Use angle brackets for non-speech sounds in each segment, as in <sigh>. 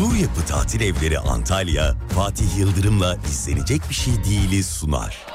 Su Yapı Tatil Evleri Antalya, Fatih Yıldırım'la izlenecek bir şey değiliz sunar.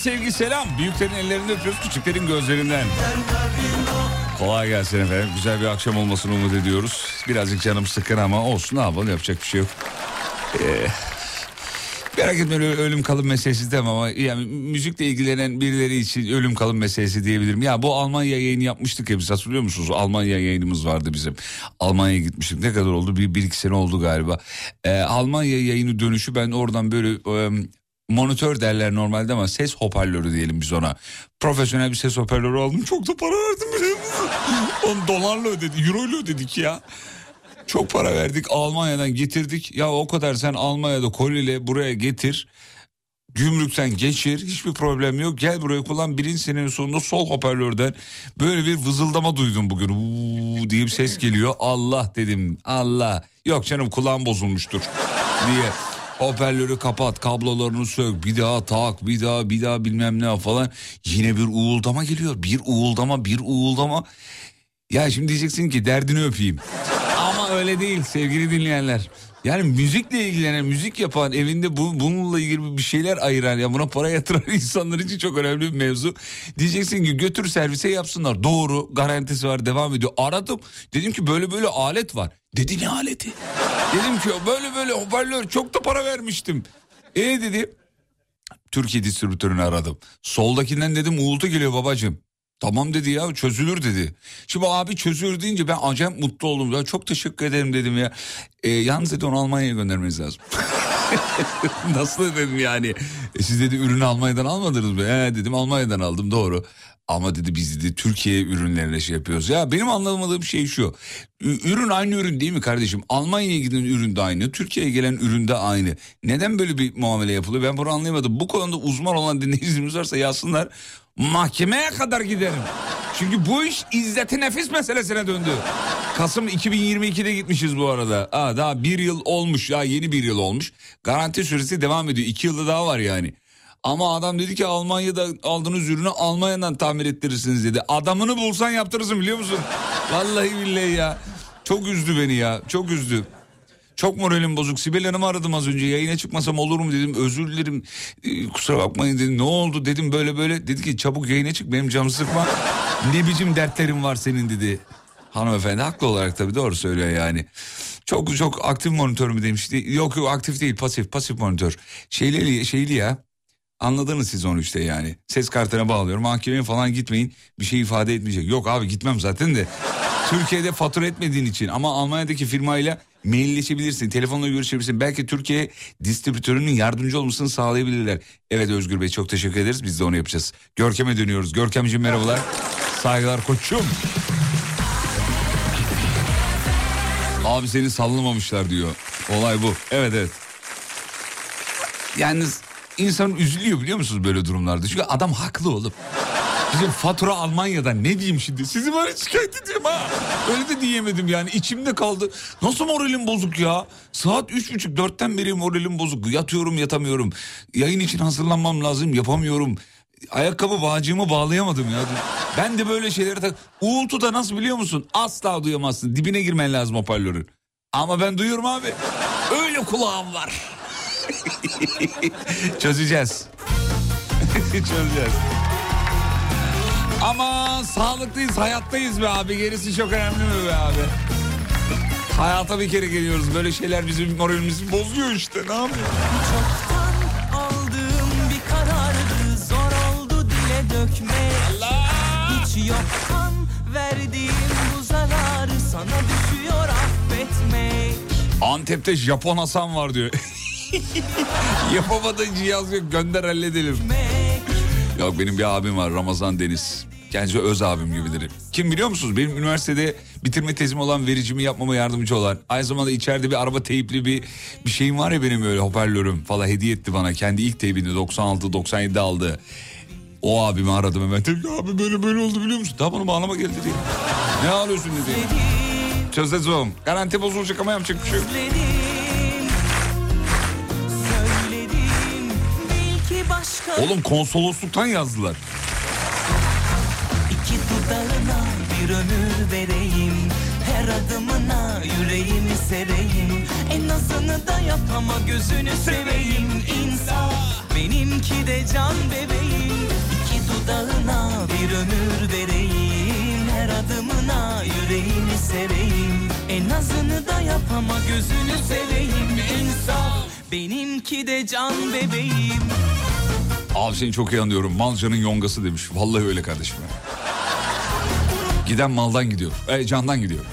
Sevgi, selam. Büyüklerin ellerinden öpüyoruz, küçüklerin gözlerinden. Kolay gelsin efendim. Güzel bir akşam olmasını umut ediyoruz. Birazcık canım sıkın ama olsun ne yapalım yapacak bir şey yok. Ee, merak etmeyin ölüm kalım meselesi demem ama yani müzikle ilgilenen birileri için ölüm kalım meselesi diyebilirim. Ya bu Almanya yayını yapmıştık ya biz hatırlıyor musunuz? Almanya yayınımız vardı bizim. Almanya'ya gitmiştik. Ne kadar oldu? Bir, bir iki sene oldu galiba. Ee, Almanya yayını dönüşü ben oradan böyle e, monitör derler normalde ama ses hoparlörü diyelim biz ona. Profesyonel bir ses hoparlörü aldım. Çok da para verdim biliyor? <laughs> Onu dolarla ödedik, euro ile ödedik ya. Çok para verdik Almanya'dan getirdik. Ya o kadar sen Almanya'da koliyle buraya getir. Gümrükten geçir hiçbir problem yok. Gel buraya kullan birinci senenin sonunda sol hoparlörden böyle bir vızıldama duydum bugün. Uuu diye bir ses geliyor. Allah dedim Allah. Yok canım kulağım bozulmuştur diye. Hoparlörü kapat kablolarını sök bir daha tak bir daha bir daha bilmem ne falan. Yine bir uğuldama geliyor bir uğuldama bir uğuldama. Ya şimdi diyeceksin ki derdini öpeyim. Ama öyle değil sevgili dinleyenler. Yani müzikle ilgilenen, müzik yapan, evinde bu, bununla ilgili bir şeyler ayıran, ya buna para yatıran <laughs> insanlar için çok önemli bir mevzu. Diyeceksin ki götür servise yapsınlar. Doğru, garantisi var, devam ediyor. Aradım, dedim ki böyle böyle alet var. Dedi ne aleti? dedim ki böyle böyle hoparlör çok da para vermiştim. E dedi Türkiye distribütörünü aradım. Soldakinden dedim uğultu geliyor babacığım. Tamam dedi ya çözülür dedi. Şimdi abi çözülür deyince ben acayip mutlu oldum. Ya çok teşekkür ederim dedim ya. E, yalnız dedi onu Almanya'ya göndermeniz lazım. <laughs> Nasıl dedim yani. E, siz dedi ürünü Almanya'dan almadınız mı? He dedim Almanya'dan aldım doğru. Ama dedi biz dedi Türkiye ürünlerine şey yapıyoruz. Ya benim anlamadığım şey şu. Ürün aynı ürün değil mi kardeşim? Almanya'ya giden ürün de aynı. Türkiye'ye gelen ürün de aynı. Neden böyle bir muamele yapılıyor? Ben bunu anlayamadım. Bu konuda uzman olan dinleyicimiz varsa yazsınlar. Mahkemeye kadar giderim. Çünkü bu iş izzeti nefis meselesine döndü. Kasım 2022'de gitmişiz bu arada. Aa, daha bir yıl olmuş ya yeni bir yıl olmuş. Garanti süresi devam ediyor. İki yılda daha var yani. Ama adam dedi ki Almanya'da aldığınız ürünü Almanya'dan tamir ettirirsiniz dedi. Adamını bulsan yaptırırsın biliyor musun? Vallahi billahi ya. Çok üzdü beni ya. Çok üzdü. Çok moralim bozuk. Sibel Hanım'ı aradım az önce. Yayına çıkmasam olur mu dedim. Özür dilerim. Ee, kusura bakmayın dedim. Ne oldu dedim böyle böyle. Dedi ki çabuk yayına çık benim canımı sıkma. ne biçim dertlerin var senin dedi. Hanımefendi haklı olarak tabii doğru söylüyor yani. Çok çok aktif monitör mü demişti. Yok yok aktif değil pasif pasif monitör. Şeyli, şeyli ya. Anladınız siz onu işte yani. Ses kartına bağlıyorum. Mahkemeye falan gitmeyin. Bir şey ifade etmeyecek. Yok abi gitmem zaten de. Türkiye'de fatura etmediğin için ama Almanya'daki firmayla mailleşebilirsin. Telefonla görüşebilirsin. Belki Türkiye distribütörünün yardımcı olmasını sağlayabilirler. Evet Özgür Bey çok teşekkür ederiz. Biz de onu yapacağız. Görkem'e dönüyoruz. Görkemciğim merhabalar. Saygılar koçum. Abi seni sallamamışlar diyor. Olay bu. Evet evet. Yalnız insan üzülüyor biliyor musunuz böyle durumlarda? Çünkü adam haklı olup. Bizim fatura Almanya'dan ne diyeyim şimdi? Sizi bana şikayet ediyorum ha. Öyle de diyemedim yani içimde kaldı. Nasıl moralim bozuk ya? Saat üç buçuk dörtten beri moralim bozuk. Yatıyorum yatamıyorum. Yayın için hazırlanmam lazım yapamıyorum. Ayakkabı bağcığımı bağlayamadım ya. Ben de böyle şeyleri tak... Uğultu da nasıl biliyor musun? Asla duyamazsın. Dibine girmen lazım hoparlörün. Ama ben duyuyorum abi. Öyle kulağım var. <laughs> Çözeceğiz. <laughs> Çözeceğiz. Ama sağlıklıyız, hayattayız be abi. Gerisi çok önemli mi be abi? Hayata bir kere geliyoruz. Böyle şeyler bizim moralimizi bozuyor işte. Ne yapayım? Çoktan aldığım bir karardı Zor oldu dile dökmek Hiç yoktan verdiğim bu zararı Sana düşüyor affetmek Antep'te Japon Hasan var diyor. <laughs> <laughs> Yapamadığın cihaz yok gönder halledelim. Yok benim bir abim var Ramazan Deniz. Kendisi öz abim gibidir. Kim biliyor musunuz? Benim üniversitede bitirme tezim olan vericimi yapmama yardımcı olan. Aynı zamanda içeride bir araba teypli bir bir şeyim var ya benim öyle hoparlörüm falan hediye etti bana. Kendi ilk teybini 96-97'de aldı. O abimi aradım hemen. Dedi abi böyle böyle oldu biliyor musun? Bana bağlama geldi diye. Ne ağlıyorsun dedi. Çözeceğim. Garanti bozulacak ama yapacak bir şey yok. Oğlum konsolosluktan yazdılar. iki dudağına bir ömür vereyim. Her adımına yüreğimi sereyim. En azını da yap ama gözünü seveyim. İnsan benimki de can bebeğim. İki dudağına bir ömür vereyim. Her adımına yüreğimi sereyim. En azını da yap ama gözünü seveyim. İnsan benimki de can bebeğim Abi seni çok iyi anlıyorum. Malcanın yongası demiş. Vallahi öyle kardeşim. Giden maldan gidiyor. E, candan gidiyor.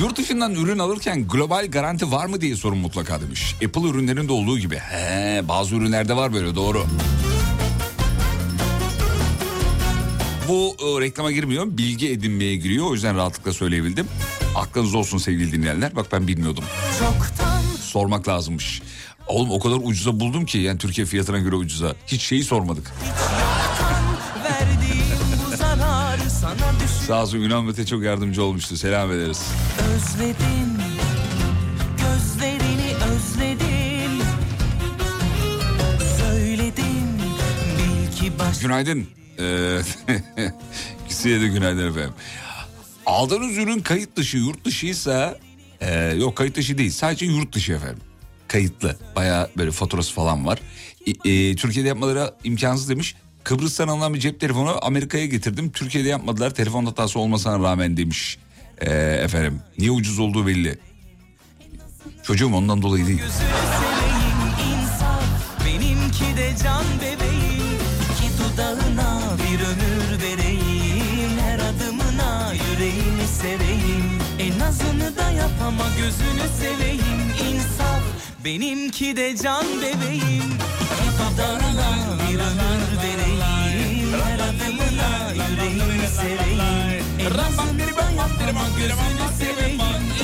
Yurt dışından ürün alırken global garanti var mı diye sorun mutlaka demiş. Apple ürünlerinde olduğu gibi. He, bazı ürünlerde var böyle doğru. Bu e, reklama girmiyor. Bilgi edinmeye giriyor. O yüzden rahatlıkla söyleyebildim. Aklınız olsun sevgili dinleyenler. Bak ben bilmiyordum. Çoktan Sormak lazımmış. Oğlum o kadar ucuza buldum ki yani Türkiye fiyatına göre ucuza. Hiç şeyi sormadık. Sağ olsun Yunan Mete çok yardımcı olmuştu. Selam ederiz. Özledim Gözlerini özledim Söyledim Bil ki baş Günaydın. Ee, <laughs> Size de günaydın efendim. Aldığınız ürün kayıt dışı yurt dışıysa e, yok kayıt dışı değil sadece yurt dışı efendim. Kayıtlı baya böyle faturası falan var. E, e, Türkiye'de yapmaları imkansız demiş. Kıbrıs'tan alınan bir cep telefonu Amerika'ya getirdim. Türkiye'de yapmadılar telefon hatası olmasına rağmen demiş. E, efendim niye ucuz olduğu belli. Çocuğum ondan dolayı değil. Seveyim insan de can bebeğim İki dudağına bir ömür vereyim Her adımına yüreğimi sereyim En azını da yap ama gözünü seveyim İnsaf benimki de can bebeğim dudağına bir ömür vereyim Her adımına yüreğimi ama gözünü seveyim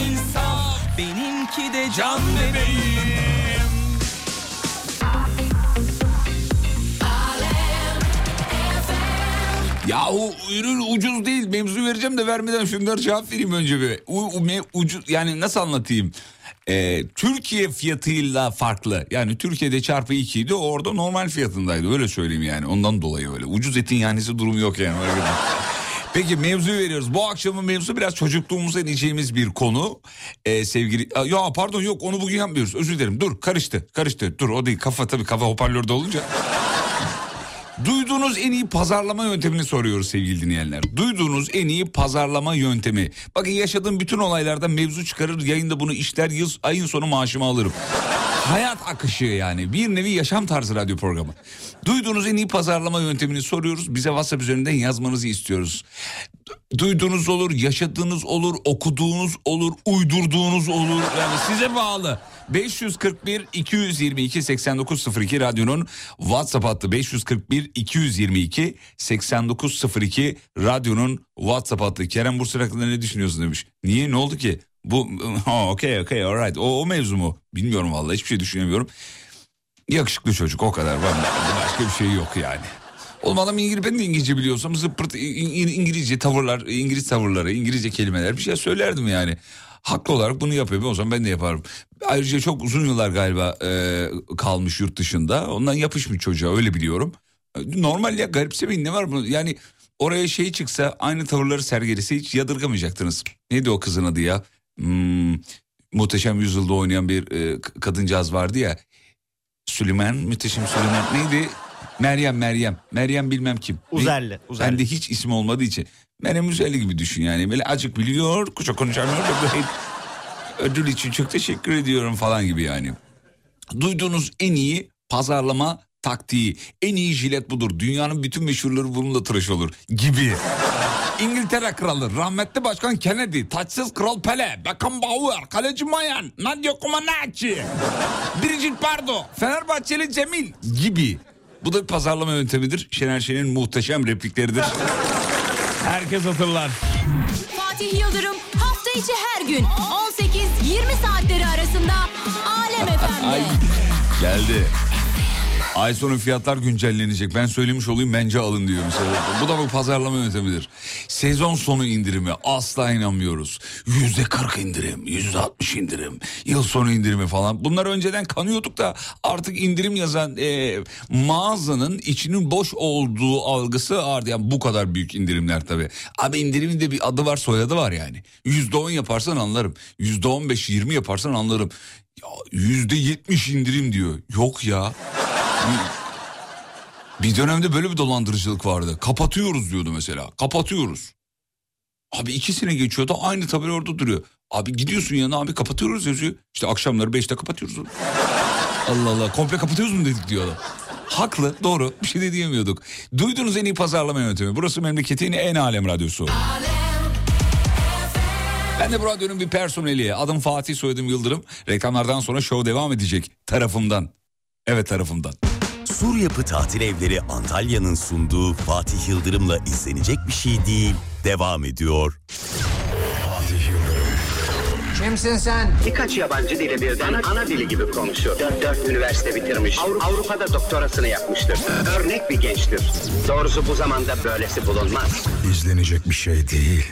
İnsaf benimki de can bebeğim Ya o ürün ucuz değil. Mevzu vereceğim de vermeden şunları cevap vereyim önce bir. U, u- me- ucuz yani nasıl anlatayım? Ee, Türkiye fiyatıyla farklı. Yani Türkiye'de çarpı 2 idi orada normal fiyatındaydı. Öyle söyleyeyim yani. Ondan dolayı öyle. Ucuz etin yanisi durumu yok yani. Öyle. Peki mevzu veriyoruz. Bu akşamın mevzu biraz çocukluğumuza ineceğimiz bir konu. Ee, sevgili... Ya pardon yok onu bugün yapmıyoruz. Özür dilerim. Dur karıştı. Karıştı. Dur o değil. Kafa tabii kafa hoparlörde olunca. Duyduğunuz en iyi pazarlama yöntemini soruyoruz sevgili dinleyenler. Duyduğunuz en iyi pazarlama yöntemi. Bakın yaşadığım bütün olaylardan mevzu çıkarır yayında bunu işler yıl, ayın sonu maaşımı alırım. Hayat akışı yani bir nevi yaşam tarzı radyo programı. Duyduğunuz en iyi pazarlama yöntemini soruyoruz. Bize WhatsApp üzerinden yazmanızı istiyoruz. Duyduğunuz olur, yaşadığınız olur, okuduğunuz olur, uydurduğunuz olur. Yani size bağlı. 541 222 8902 radyonun WhatsApp hattı 541 222 8902 radyonun WhatsApp hattı. Kerem Bursa hakkında ne düşünüyorsun demiş. Niye ne oldu ki? Bu <laughs> okey okey alright. O, o mevzu mu? Bilmiyorum vallahi hiçbir şey düşünemiyorum. Yakışıklı çocuk o kadar. Ben, başka bir şey yok yani. Oğlum adam İngiliz, ben de İngilizce biliyorsam zıppırt İngilizce tavırlar, İngiliz tavırları, İngilizce kelimeler bir şey söylerdim yani. Haklı olarak bunu yapıyor. O zaman ben de yaparım. Ayrıca çok uzun yıllar galiba e, kalmış yurt dışında. Ondan yapışmış çocuğa öyle biliyorum. Normal ya garipsemeyin ne var bunu? Yani oraya şey çıksa aynı tavırları sergilese hiç yadırgamayacaktınız. Neydi o kızın adı ya? Hmm, Muhteşem Yüzyılda oynayan bir e, kadıncağız vardı ya. Süleyman, Muhteşem Süleyman neydi? Meryem, Meryem. Meryem bilmem kim. Uzerli, Uzerli. Bende hiç ismi olmadığı için. Meryem Uzerli gibi düşün yani. Böyle acık biliyor, kuşa konuşamıyor. ödül için çok teşekkür ediyorum falan gibi yani. Duyduğunuz en iyi pazarlama taktiği. En iyi jilet budur. Dünyanın bütün meşhurları bununla tıraş olur gibi. İngiltere kralı, rahmetli başkan Kennedy, taçsız kral Pele, Beckenbauer, kaleci Mayan, Nadia Comaneci, <laughs> Brigitte Bardot, Fenerbahçeli Cemil gibi. Bu da bir pazarlama yöntemidir. Şener Şen'in muhteşem replikleridir. <laughs> Herkes hatırlar. Fatih Yıldırım hafta içi her gün 18-20 saatleri arasında Alem Ay FM'de. geldi. Ay sonu fiyatlar güncellenecek. Ben söylemiş olayım bence alın diyor mesela. Bu da bir pazarlama yöntemidir. Sezon sonu indirimi asla inanmıyoruz. Yüzde 40 indirim, yüzde 60 indirim, yıl sonu indirimi falan. Bunlar önceden kanıyorduk da artık indirim yazan e, mağazanın içinin boş olduğu algısı ağırdı. Yani bu kadar büyük indirimler tabii. Abi indirimin de bir adı var soyadı var yani. Yüzde 10 yaparsan anlarım. Yüzde 15 20 yaparsan anlarım. Ya yüzde 70 indirim diyor. Yok ya. Bir dönemde böyle bir dolandırıcılık vardı. Kapatıyoruz diyordu mesela. Kapatıyoruz. Abi iki sene geçiyordu aynı tabela orada duruyor. Abi gidiyorsun yanına abi kapatıyoruz yazıyor. İşte akşamları beşte kapatıyoruz. Allah Allah komple kapatıyoruz mu dedik diyor adam. Haklı doğru bir şey de diyemiyorduk. Duydunuz en iyi pazarlama yöntemi. Burası memleketin en alem radyosu. Ben de bu radyonun bir personeli. Adım Fatih soyadım Yıldırım. Reklamlardan sonra show devam edecek tarafımdan. Evet tarafımdan. Sur Yapı Tatil Evleri Antalya'nın sunduğu Fatih Yıldırım'la izlenecek bir şey değil. Devam ediyor. Kimsin sen? Birkaç yabancı dili birden ana dili gibi konuşur. Dört, dört üniversite bitirmiş. Avru- Avrupa'da doktorasını yapmıştır. Örnek bir gençtir. Doğrusu bu zamanda böylesi bulunmaz. İzlenecek bir şey değil.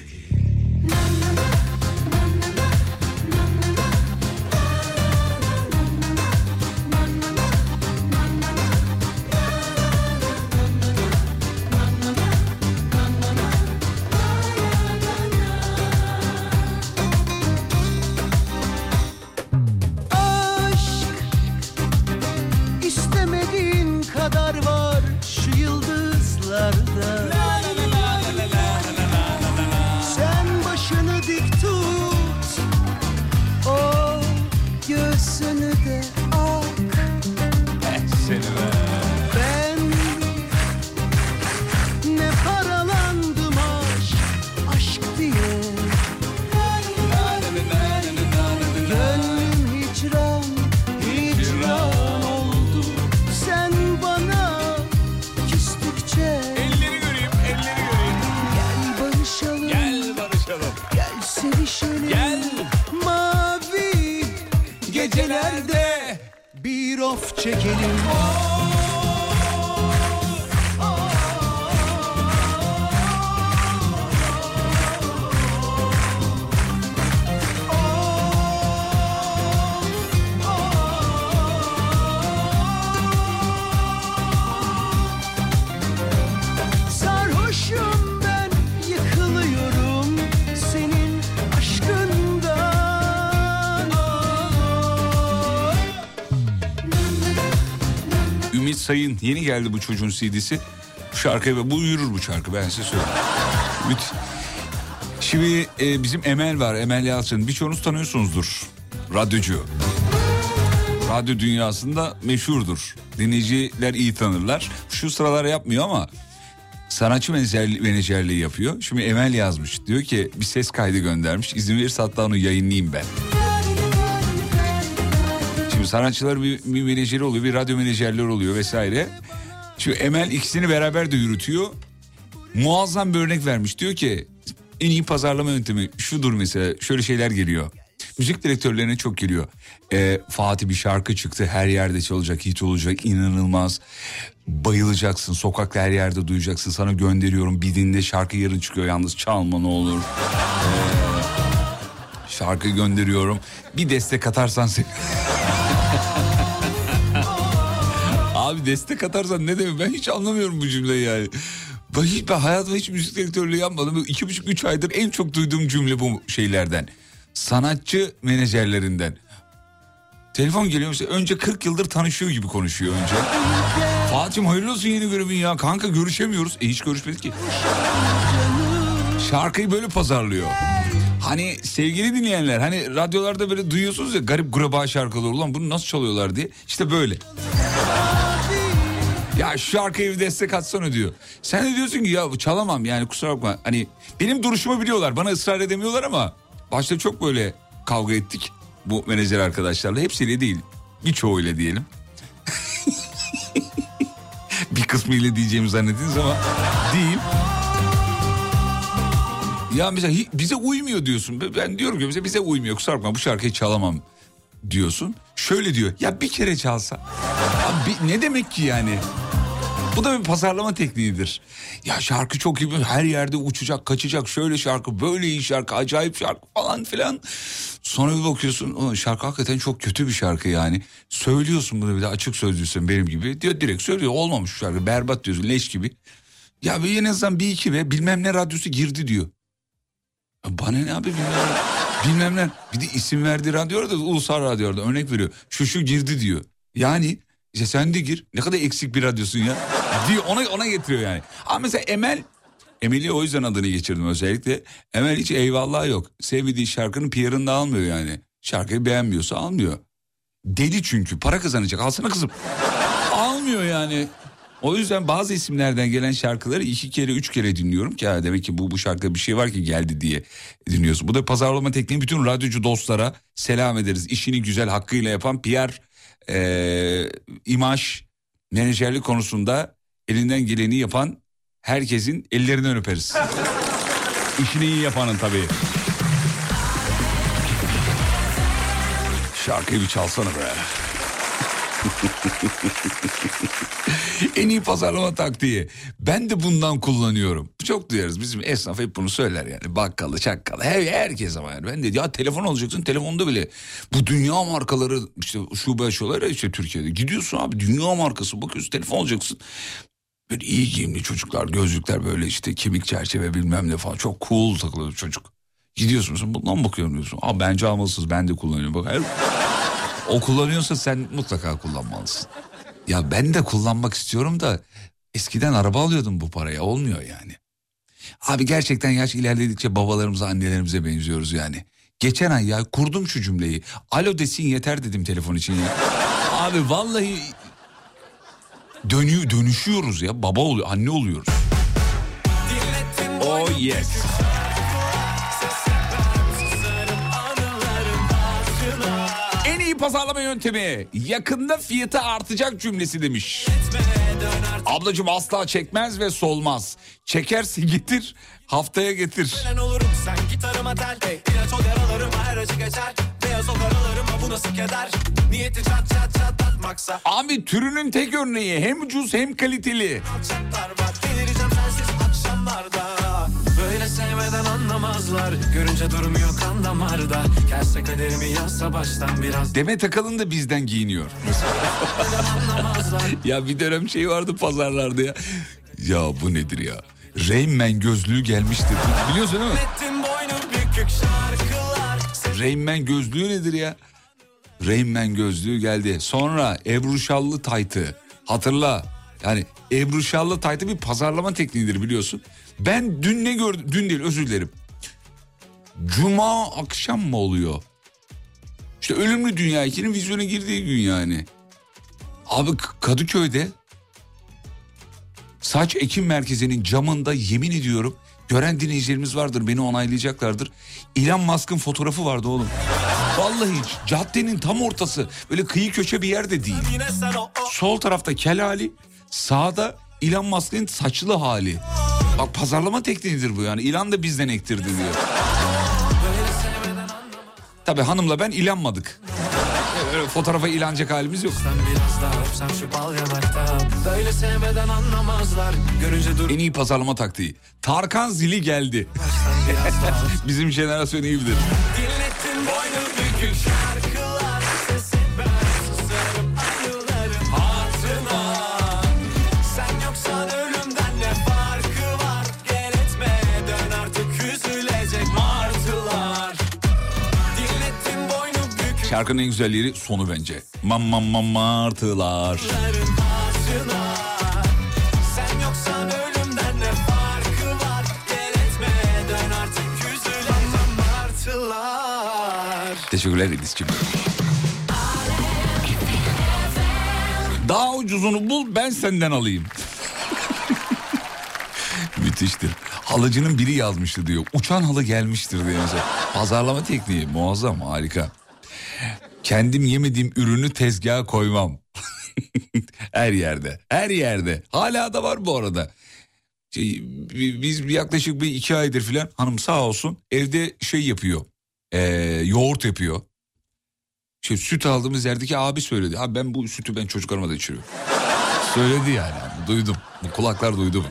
Sayın yeni geldi bu çocuğun CD'si. Bu şarkı ve bu yürür bu şarkı ben size söyleyeyim. Şimdi e, bizim Emel var Emel Yalçın birçoğunuz tanıyorsunuzdur. Radyocu. Radyo dünyasında meşhurdur. Dinleyiciler iyi tanırlar. Şu sıralar yapmıyor ama sanatçı menajerliği yapıyor. Şimdi Emel yazmış. Diyor ki bir ses kaydı göndermiş. İzin verirse hatta onu yayınlayayım ben. Şimdi sanatçılar bir, bir menajeri oluyor, bir radyo menajerleri oluyor vesaire. Şimdi Emel ikisini beraber de yürütüyor. Muazzam bir örnek vermiş. Diyor ki en iyi pazarlama yöntemi şudur mesela şöyle şeyler geliyor. Müzik direktörlerine çok geliyor. Ee, Fatih bir şarkı çıktı her yerde çalacak hit olacak inanılmaz. Bayılacaksın sokakta her yerde duyacaksın sana gönderiyorum bir dinle şarkı yarın çıkıyor yalnız çalma ne olur. Ee, şarkı gönderiyorum bir destek atarsan seni. <laughs> Abi destek atarsan ne demek ben hiç anlamıyorum bu cümleyi yani. Ben, hiç, ben hayatımda hiç müzik direktörlüğü yapmadım. İki buçuk üç aydır en çok duyduğum cümle bu şeylerden. Sanatçı menajerlerinden. Telefon geliyor mesela önce 40 yıldır tanışıyor gibi konuşuyor önce. Fatih'im hayırlı olsun yeni görevin ya. Kanka görüşemiyoruz. E hiç görüşmedik ki. Şarkıyı böyle pazarlıyor. Hani sevgili dinleyenler hani radyolarda böyle duyuyorsunuz ya garip gureba şarkılar. Ulan bunu nasıl çalıyorlar diye. İşte böyle. Ya şu şarkıya bir destek atsana diyor. Sen de diyorsun ki ya çalamam yani kusura bakma. Hani benim duruşumu biliyorlar bana ısrar edemiyorlar ama başta çok böyle kavga ettik bu menajer arkadaşlarla. Hepsiyle değil birçoğuyla diyelim. <laughs> bir kısmıyla diyeceğimi zannettiniz ama değil. Ya mesela bize uymuyor diyorsun. Ben diyorum ki mesela bize uymuyor kusura bakma bu şarkıyı çalamam diyorsun. Şöyle diyor ya bir kere çalsa. Abi ne demek ki yani? Bu da bir pazarlama tekniğidir. Ya şarkı çok iyi her yerde uçacak kaçacak şöyle şarkı böyle iyi şarkı acayip şarkı falan filan. Sonra bir bakıyorsun şarkı hakikaten çok kötü bir şarkı yani. Söylüyorsun bunu bir de açık sözlüsün benim gibi. Diyor direkt söylüyor olmamış şu şarkı berbat diyorsun leş gibi. Ya bir en azından bir iki ve bilmem ne radyosu girdi diyor. Bana ne abi bilmem ne. Bilmem ne. Bir de isim verdiği radyo da ulusal radyoda örnek veriyor. Şu şu girdi diyor. Yani işte sen de gir. Ne kadar eksik bir radyosun ya. <laughs> diyor ona ona getiriyor yani. Ama mesela Emel Emel'i o yüzden adını geçirdim özellikle. Emel hiç eyvallah yok. Sevmediği şarkının PR'ını da almıyor yani. Şarkıyı beğenmiyorsa almıyor. Deli çünkü para kazanacak. Alsana kızım. <laughs> Almıyor yani. O yüzden bazı isimlerden gelen şarkıları iki kere üç kere dinliyorum ki ha, demek ki bu bu şarkıda bir şey var ki geldi diye dinliyorsun. Bu da pazarlama tekniği bütün radyocu dostlara selam ederiz. İşini güzel hakkıyla yapan PR, e, imaj, menajerlik konusunda elinden geleni yapan herkesin ellerinden öperiz. <laughs> İşini iyi yapanın tabii. Şarkıyı bir çalsana be. <laughs> en iyi pazarlama taktiği. Ben de bundan kullanıyorum. Çok duyarız. Bizim esnaf hep bunu söyler yani. Bakkalı, çakkalı. Her, herkes ama yani. Ben de ya telefon alacaksın telefonda bile. Bu dünya markaları işte şube ya işte Türkiye'de. Gidiyorsun abi dünya markası bakıyorsun telefon alacaksın. Böyle iyi giyimli çocuklar, gözlükler böyle işte kemik çerçeve bilmem ne falan. Çok cool takılıyor çocuk. Gidiyorsun bundan bakıyorum diyorsun. Aa bence almalısınız ben de kullanıyorum. Bak her... O kullanıyorsa sen mutlaka kullanmalısın. Ya ben de kullanmak istiyorum da eskiden araba alıyordum bu paraya olmuyor yani. Abi gerçekten yaş ilerledikçe babalarımıza annelerimize benziyoruz yani. Geçen ay ya kurdum şu cümleyi. Alo desin yeter dedim telefon için ya. Abi vallahi dönüyor dönüşüyoruz ya baba oluyor anne oluyoruz. Oh yes. İyi pazarlama yöntemi yakında fiyatı artacak cümlesi demiş. Ablacığım asla çekmez ve solmaz. Çekersin getir haftaya getir. Abi türünün tek örneği hem ucuz hem kaliteli. Çatlar var delireceğim sensiz akşamlarda Böyle sevmeden anlamazlar Görünce durmuyor kan damarda Gelse kaderimi yazsa baştan biraz Demet Akalın da bizden giyiniyor. <laughs> ya bir dönem şey vardı pazarlarda ya. Ya bu nedir ya? Rain Man gözlüğü gelmiştir. Biliyorsun değil mi? Ettim boynu bükük şarkılar Rain Man gözlüğü nedir ya? Rain Man gözlüğü geldi. Sonra Ebru Şallı taytı. Hatırla. Yani Ebru Şallı taytı bir pazarlama tekniğidir biliyorsun. Ben dün ne gördüm? Dün değil özür dilerim. Cuma akşam mı oluyor? İşte Ölümlü Dünya 2'nin vizyona girdiği gün yani. Abi Kadıköy'de saç ekim merkezinin camında yemin ediyorum gören dinleyicilerimiz vardır beni onaylayacaklardır. Elon Musk'ın fotoğrafı vardı oğlum. Vallahi caddenin tam ortası böyle kıyı köşe bir yerde değil. Sol tarafta kel hali sağda Elon Musk'ın saçlı hali. Bak pazarlama tekniğidir bu yani. İlan da bizden ektirdi diyor. Tabi hanımla ben ilanmadık. Öyle fotoğrafa ilanacak halimiz yok. En iyi pazarlama taktiği. Tarkan zili geldi. <laughs> Bizim jenerasyon iyi bilir. Dinlettin boynu bükük Şarkının en güzel yeri sonu bence. Mam mam mam martılar. Teşekkürler Edis'ciğim. Daha ucuzunu bul ben senden alayım. <laughs> Müthiştir. Halıcının biri yazmıştı diyor. Uçan halı gelmiştir diye. Pazarlama tekniği muazzam harika. Kendim yemediğim ürünü tezgaha koymam. <laughs> her yerde her yerde. Hala da var bu arada. Şey, bi- biz yaklaşık bir iki aydır filan hanım sağ olsun evde şey yapıyor. Ee, yoğurt yapıyor. Şey, süt aldığımız yerdeki abi söyledi. Abi ben bu sütü ben çocuklarıma da içiriyorum. <laughs> söyledi yani. Duydum. Bu kulaklar duydu mu?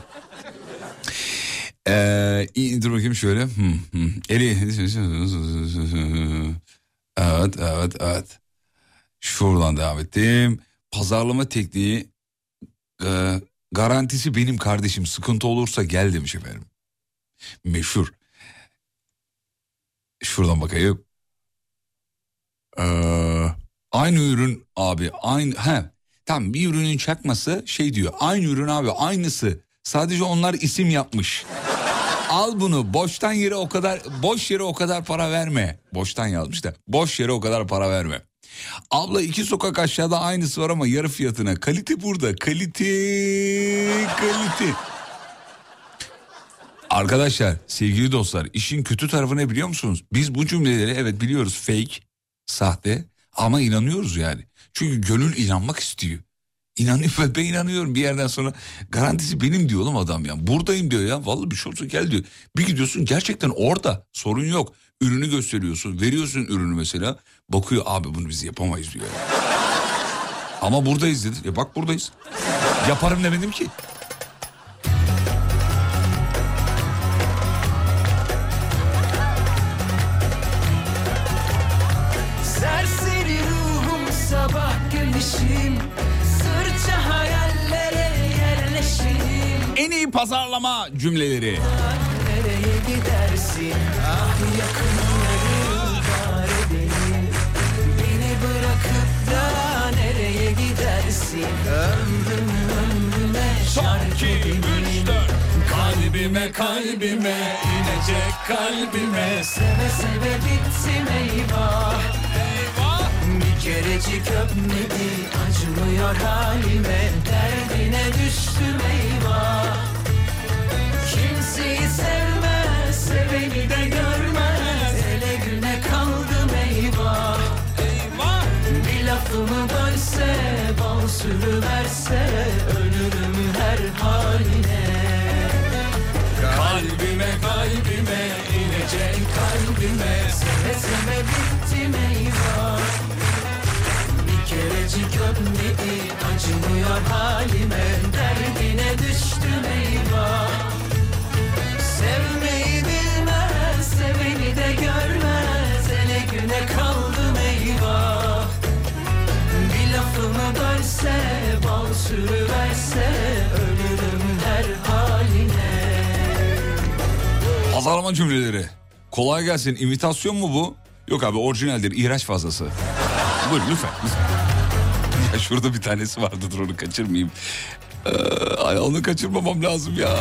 Ee, dur bakayım şöyle. Eli. Evet, evet, evet. Şuradan devam ettim. Pazarlama tekniği e, garantisi benim kardeşim. Sıkıntı olursa gel demiş efendim. Meşhur. Şuradan bakayım. Ee, aynı ürün abi aynı he tam bir ürünün çakması şey diyor aynı ürün abi aynısı sadece onlar isim yapmış. Al bunu boştan yere o kadar boş yere o kadar para verme. Boştan yazmış da boş yere o kadar para verme. Abla iki sokak aşağıda aynısı var ama yarı fiyatına. Kalite burada. Kalite, kalite. Arkadaşlar, sevgili dostlar, işin kötü tarafı ne biliyor musunuz? Biz bu cümleleri evet biliyoruz fake, sahte ama inanıyoruz yani. Çünkü gönül inanmak istiyor. İnanıyor ve <laughs> ben inanıyorum bir yerden sonra garantisi benim diyor oğlum adam ya. Buradayım diyor ya vallahi bir şey olsa gel diyor. Bir gidiyorsun gerçekten orada sorun yok. Ürünü gösteriyorsun veriyorsun ürünü mesela. Bakıyor abi bunu biz yapamayız diyor. <laughs> Ama buradayız dedi. E bak buradayız. Yaparım demedim ki. Serseri ruhum sabah güneşim pazarlama cümleleri. Gidersin ömrüme şark edelim Kalbime kalbime inecek kalbime. Seve seve bittim eyvah. Bir kerecik öpmedi acımıyor halime. Derdine düştüm eyvah Kimseyi sevmez seveni de görmez. Ele güne kaldım eyvah. Bir lafımı bölse bal sürüverse Ölürüm her haline. Kalbime kalbime inecek kalbime. Seve seve bittim eyvah. Kereci gömmedi acımıyor halime. Derdine düştüm eyvah de görmez ele güne kaldım eyvah Bir lafımı bölse bal sürüverse Pazarlama cümleleri. Kolay gelsin. İmitasyon mu bu? Yok abi orijinaldir. İhraç fazlası. Buyurun lütfen. <laughs> ya şurada bir tanesi vardı dur onu kaçırmayayım. Ee, onu kaçırmamam lazım ya.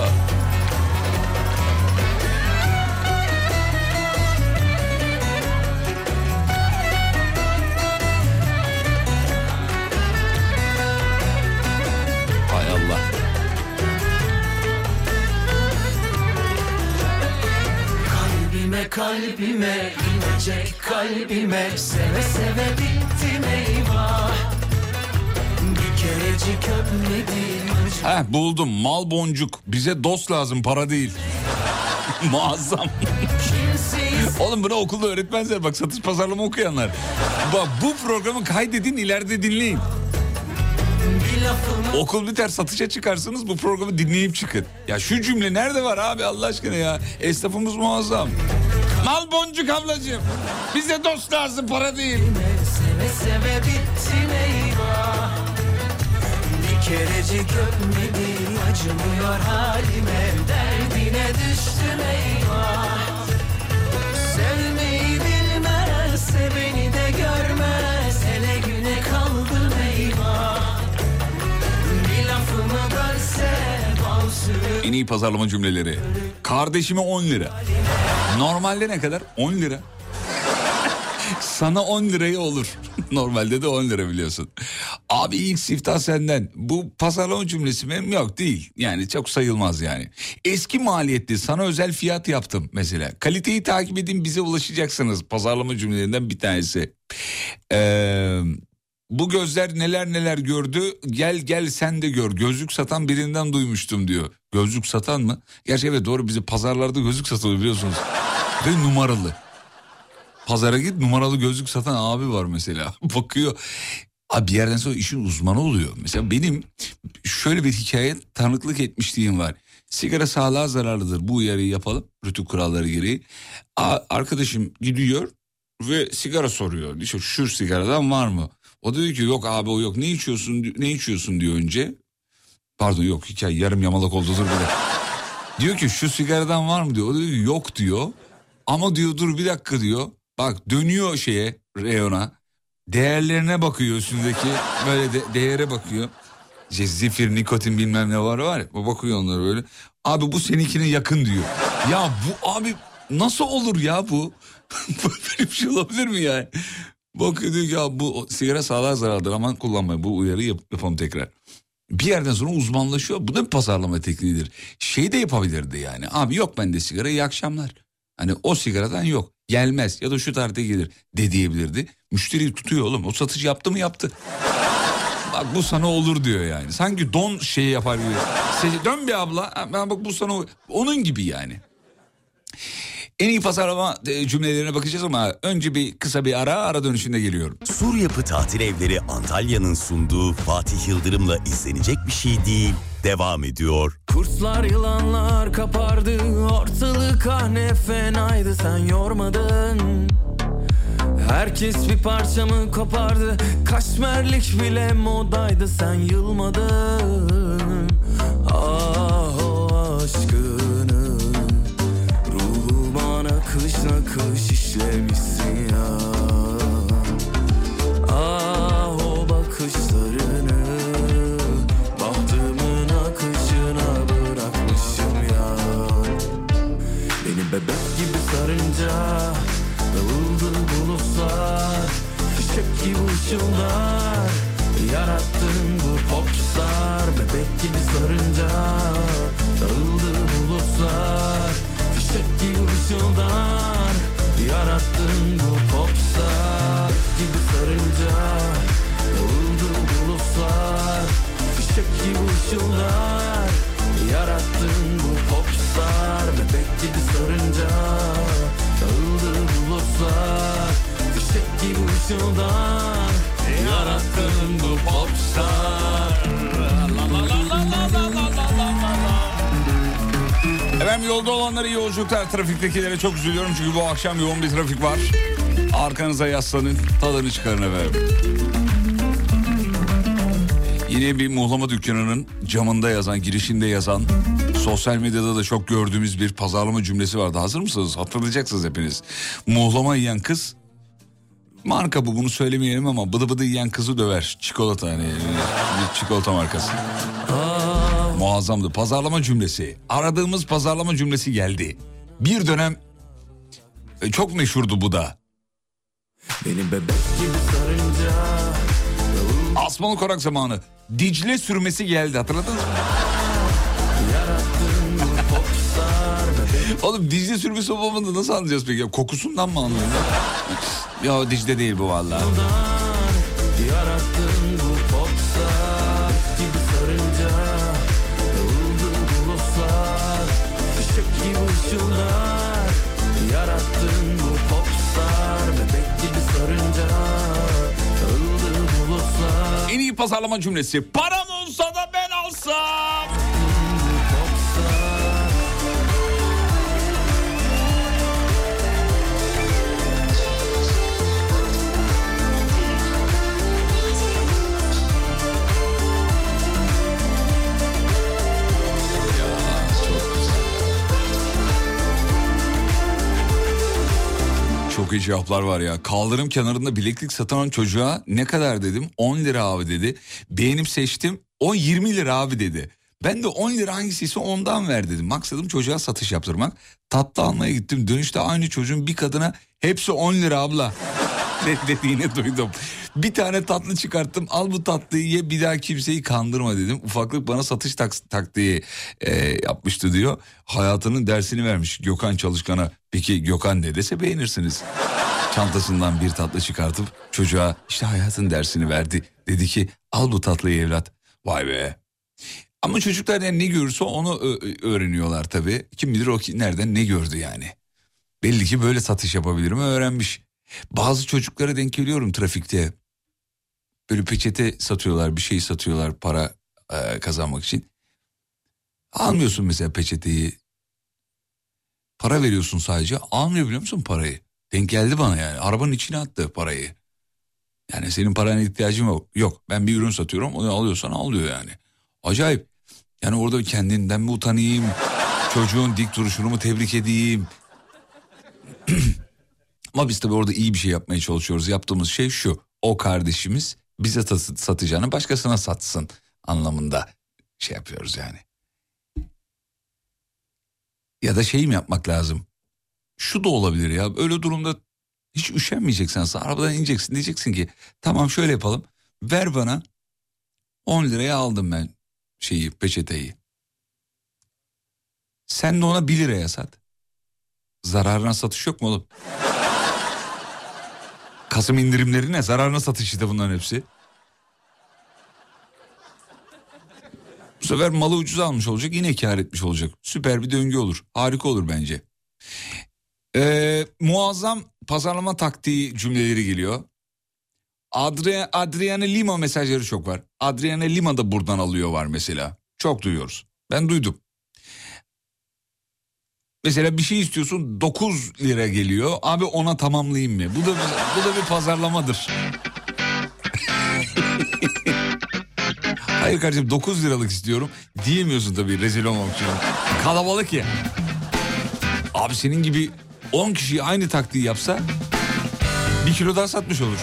Seve seve bittim eyvah Bir kerecik öpmedim Heh buldum mal boncuk. Bize dost lazım para değil. <laughs> Muazzam. Oğlum bunu okulda öğretmezler bak satış pazarlama okuyanlar. Bak bu programı kaydedin ileride dinleyin. Okul biter satışa çıkarsınız bu programı dinleyip çıkın. Ya şu cümle nerede var abi Allah aşkına ya. Esnafımız muazzam. Mal boncuk ablacığım. Bize dost lazım para değil. Seve seve bittim eyvah Bir kerecik öpmedim acımıyor halime Derdine düştüm eyvah En iyi pazarlama cümleleri. Kardeşime 10 lira. Normalde ne kadar? 10 lira. <laughs> Sana 10 liraya olur. <laughs> Normalde de 10 lira biliyorsun. Abi ilk siftah senden. Bu pazarlama cümlesi mi? Yok değil. Yani çok sayılmaz yani. Eski maliyetli sana özel fiyat yaptım mesela. Kaliteyi takip edin bize ulaşacaksınız. Pazarlama cümlelerinden bir tanesi. Ee, bu gözler neler neler gördü. Gel gel sen de gör. Gözlük satan birinden duymuştum diyor. Gözlük satan mı? Gerçi evet doğru bizi pazarlarda gözlük satılıyor biliyorsunuz. Ve numaralı. Pazara git numaralı gözlük satan abi var mesela. <laughs> Bakıyor. Abi bir yerden sonra işin uzmanı oluyor. Mesela benim şöyle bir hikaye tanıklık etmişliğim var. Sigara sağlığa zararlıdır. Bu uyarıyı yapalım. Rütük kuralları gereği. A- arkadaşım gidiyor ve sigara soruyor. İşte şu sigaradan var mı? O da diyor ki yok abi o yok. Ne içiyorsun ne içiyorsun diyor önce. Pardon yok hikaye yarım yamalak oldu dur dakika. <laughs> Diyor ki şu sigaradan var mı diyor. O diyor ki yok diyor. Ama diyor dur bir dakika diyor. Bak dönüyor şeye reyona. Değerlerine bakıyor üstündeki. Böyle de, değere bakıyor. İşte zifir, nikotin bilmem ne var var ya. Bakıyor onlara böyle. Abi bu seninkine yakın diyor. Ya bu abi nasıl olur ya bu? <laughs> Böyle bir şey olabilir mi yani? Bakıyor diyor ki ya bu sigara sağlığa zararlıdır aman kullanmayın. Bu uyarıyı yap, yapalım tekrar. Bir yerden sonra uzmanlaşıyor. Bu da bir pazarlama tekniğidir. Şey de yapabilirdi yani. Abi yok bende sigara iyi akşamlar. Hani o sigaradan yok. Gelmez ya da şu tarihte gelir de diyebilirdi. Müşteriyi tutuyor oğlum. O satıcı yaptı mı yaptı. Bak bu sana olur diyor yani. Sanki don şeyi yapar gibi. Dön bir abla. Ben bak bu sana onun gibi yani. En iyi pazarlama e, cümlelerine bakacağız ama önce bir kısa bir ara ara dönüşünde geliyorum. Sur Yapı Tatil Evleri Antalya'nın sunduğu Fatih Yıldırım'la izlenecek bir şey değil. Devam ediyor. Kurtlar yılanlar kapardı Ortalık ah ne fenaydı sen yormadın Herkes bir parçamı kopardı Kaşmerlik bile modaydı sen yılmadın Ah o aşkını nakış işlemişsin ya. Ah o bakışlarını Bahtımın akışına bırakmışım ya. Beni bebek gibi sarınca Dağıldı bulutlar Fişek gibi ışıldar Yarattın bu popstar. Bebek gibi sarınca Dağıldı bulutlar Fişek gibi ışıldar Yarattın bu popstar gibi sarınca Dağıldı bulutlar Fişek gibi ışıldar Yarattın bu popstar Bebek gibi sarınca Dağıldı bulutlar Fişek gibi ışıldar Yarattın bu popstar. Efendim yolda olanlara iyi yolculuklar. Trafiktekilere çok üzülüyorum çünkü bu akşam yoğun bir trafik var. Arkanıza yaslanın, tadını çıkarın efendim. Yine bir muhlama dükkanının camında yazan, girişinde yazan, sosyal medyada da çok gördüğümüz bir pazarlama cümlesi vardı. Hazır mısınız? Hatırlayacaksınız hepiniz. Muhlama yiyen kız, marka bu bunu söylemeyelim ama bıdı bıdı yiyen kızı döver. Çikolata hani bir çikolata markası. Muazzamdı. Pazarlama cümlesi. Aradığımız pazarlama cümlesi geldi. Bir dönem e, çok meşhurdu bu da. Beni bebek gibi sarınca Asmalı korak zamanı. Dicle sürmesi geldi hatırladınız mı? Oğlum Dicle sürmesi olmadı nasıl anlayacağız peki? Ya, kokusundan mı anlıyoruz? ya Dicle değil bu vallahi. Iyi pazarlama cümlesi. Param olsa da ben alsam. Çok iyi cevaplar var ya. Kaldırım kenarında bileklik satan çocuğa ne kadar dedim? 10 lira abi dedi. Beğenip seçtim. O 20 lira abi dedi. Ben de 10 lira hangisiyse ondan ver dedim. Maksadım çocuğa satış yaptırmak. Tatlı almaya gittim. Dönüşte aynı çocuğun bir kadına hepsi 10 lira abla <laughs> dediğini duydum. Bir tane tatlı çıkarttım. Al bu tatlıyı ye bir daha kimseyi kandırma dedim. Ufaklık bana satış tak taktiği e, yapmıştı diyor. Hayatının dersini vermiş Gökhan Çalışkan'a. Peki Gökhan ne dese beğenirsiniz. Çantasından bir tatlı çıkartıp çocuğa işte hayatın dersini verdi. Dedi ki al bu tatlıyı evlat. Vay be. Ama çocuklar yani ne görürse onu öğreniyorlar tabii. Kim bilir o nereden ne gördü yani. Belli ki böyle satış yapabilirim öğrenmiş. Bazı çocuklara denk geliyorum trafikte. Böyle peçete satıyorlar bir şey satıyorlar para e, kazanmak için. Almıyorsun mesela peçeteyi. Para veriyorsun sadece almıyor biliyor musun parayı? Denk geldi bana yani arabanın içine attı parayı. Yani senin parana ihtiyacın yok. Yok ben bir ürün satıyorum onu alıyorsan alıyor yani. Acayip. Yani orada kendinden mi utanayım? Çocuğun dik duruşunu mu tebrik edeyim? <clears throat> Ama biz tabii orada iyi bir şey yapmaya çalışıyoruz. Yaptığımız şey şu. O kardeşimiz bize ta- satacağını başkasına satsın anlamında şey yapıyoruz yani. Ya da şey mi yapmak lazım? Şu da olabilir ya. Öyle durumda hiç üşenmeyeceksin aslında. Arabadan ineceksin. Diyeceksin ki tamam şöyle yapalım. Ver bana 10 liraya aldım ben şeyi peçeteyi. Sen de ona 1 liraya sat. Zararına satış yok mu oğlum? Kasım indirimleri ne? Zararına satış işte bunların hepsi. Bu sefer malı ucuz almış olacak yine kar etmiş olacak. Süper bir döngü olur. Harika olur bence. Ee, muazzam pazarlama taktiği cümleleri geliyor. Adria, Adriana Lima mesajları çok var. Adriana Lima da buradan alıyor var mesela. Çok duyuyoruz. Ben duydum. Mesela bir şey istiyorsun 9 lira geliyor. Abi ona tamamlayayım mı? Bu da bu da bir pazarlamadır. Hayır kardeşim 9 liralık istiyorum. Diyemiyorsun tabii rezil olmamak için. Kalabalık ya. Abi senin gibi 10 kişi aynı taktiği yapsa bir kilo daha satmış olur.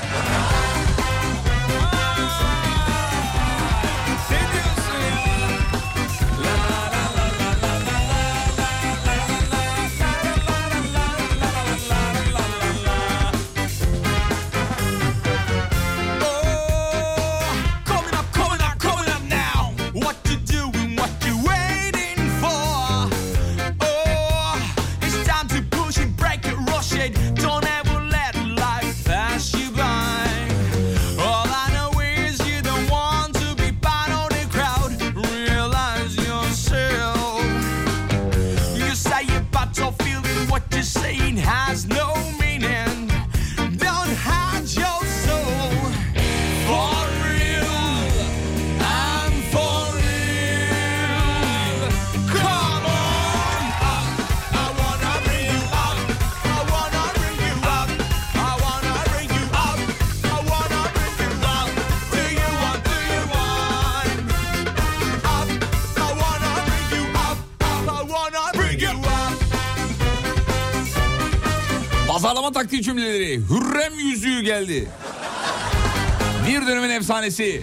Efsanesi.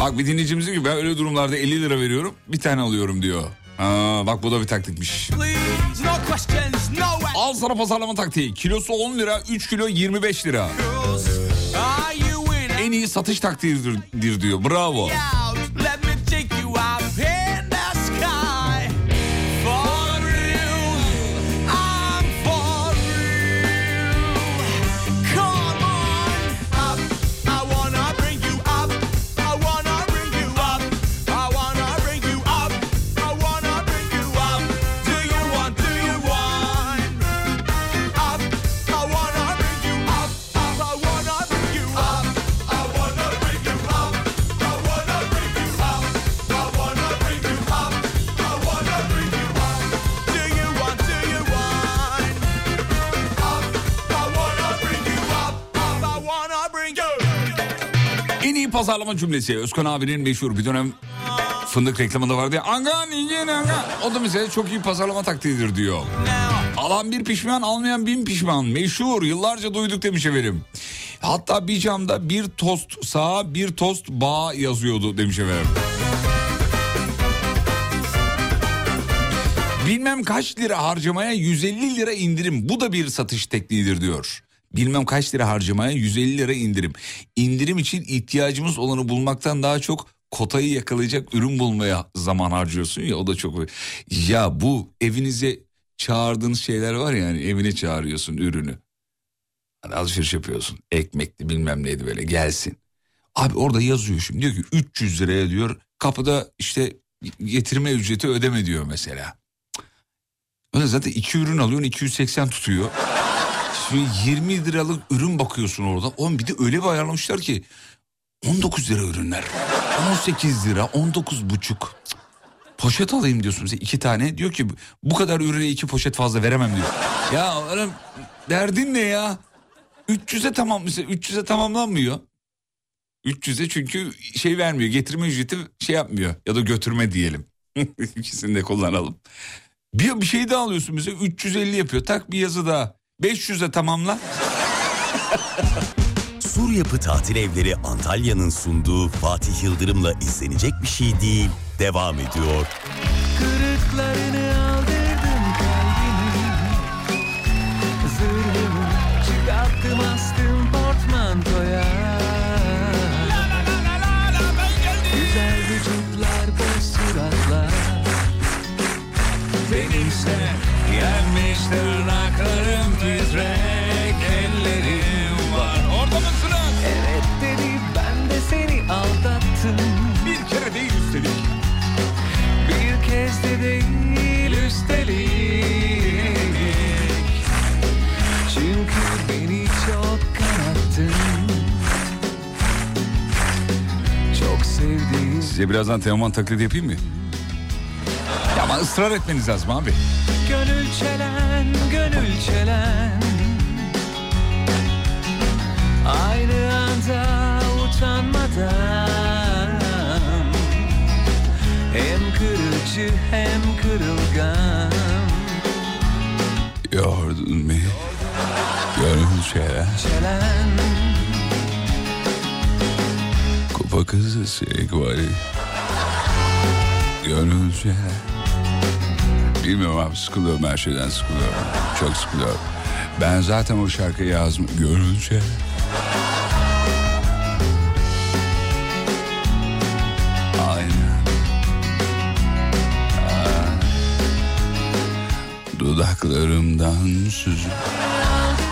Bak bir dinleyicimiz diyor ki ben öyle durumlarda 50 lira veriyorum bir tane alıyorum diyor. Aa, bak bu da bir taktikmiş. Al sana pazarlama taktiği. Kilosu 10 lira 3 kilo 25 lira. En iyi satış taktiğidir diyor. Bravo. Out. Pazarlama cümlesi. Özkan abinin meşhur bir dönem fındık reklamında vardı ya. Anga niye anga. O da mesela çok iyi pazarlama taktiğidir diyor. Alan bir pişman almayan bin pişman. Meşhur yıllarca duyduk demiş efendim. Hatta bir camda bir tost sağa bir tost bağ yazıyordu demiş efendim. Bilmem kaç lira harcamaya 150 lira indirim. Bu da bir satış tekniğidir diyor. Bilmem kaç lira harcamaya 150 lira indirim. İndirim için ihtiyacımız olanı bulmaktan daha çok kotayı yakalayacak ürün bulmaya zaman harcıyorsun ya o da çok... Ya bu evinize çağırdığınız şeyler var ya yani evine çağırıyorsun ürünü. Hani alışveriş yapıyorsun ekmekli bilmem neydi böyle gelsin. Abi orada yazıyor şimdi diyor ki 300 liraya diyor kapıda işte getirme ücreti ödeme diyor mesela. Öyle zaten iki ürün alıyorsun 280 tutuyor. Şimdi 20 liralık ürün bakıyorsun orada. Oğlum bir de öyle bir ayarlamışlar ki 19 lira ürünler. 18 lira 19 buçuk. Poşet alayım diyorsun mesela iki tane. Diyor ki bu kadar ürüne iki poşet fazla veremem diyor. ya oğlum derdin ne ya? 300'e tamam mesela 300'e tamamlanmıyor. 300'e çünkü şey vermiyor getirme ücreti şey yapmıyor ya da götürme diyelim. <laughs> İkisini de kullanalım. Bir, bir şey daha alıyorsun mesela 350 yapıyor tak bir yazı daha 500'e tamamla. <laughs> Sur Yapı Tatil Evleri Antalya'nın sunduğu Fatih Yıldırım'la izlenecek bir şey değil. Devam ediyor. Kırıklarını Yenmiş tırnaklarım titrek ellerim var. Orada mısınız? Evet dedi ben de seni aldattım Bir kere değil üstelik. Bir kez de değil üstelik Çünkü beni çok kanattın Çok sevdiğim Size birazdan Teoman taklidi yapayım mı? Ya ama ısrar etmeniz lazım abi. Gönül çelen, gönül çelen Aynı anda utanmadan Hem kırıcı hem kırılgan Yordun beni. Gönül çelen. Çelen Kupa kızı sekvari. Gönül çelen. Bilmiyorum abi sıkılıyorum her şeyden sıkılıyorum. Çok sıkılıyorum. Ben zaten o şarkıyı yazdım. Çelen. Aynen. Aa. Dudaklarımdan süzül.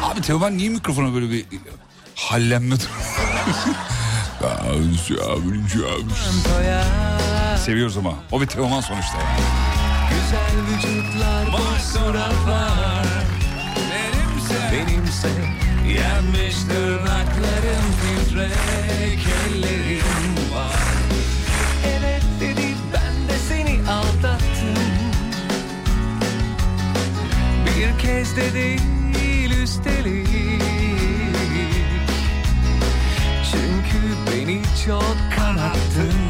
Abi Teoman niye mikrofona böyle bir hallenme <laughs> Seviyoruz ama. O bir Teoman sonuçta yani. Güzel vücutlar boş suratlar Benimse Benimse yenmiş tırnaklarım titrek ellerim var. Evet dedi ben de seni aldattım. Bir kez de değil üstelik. Çünkü beni çok kanattın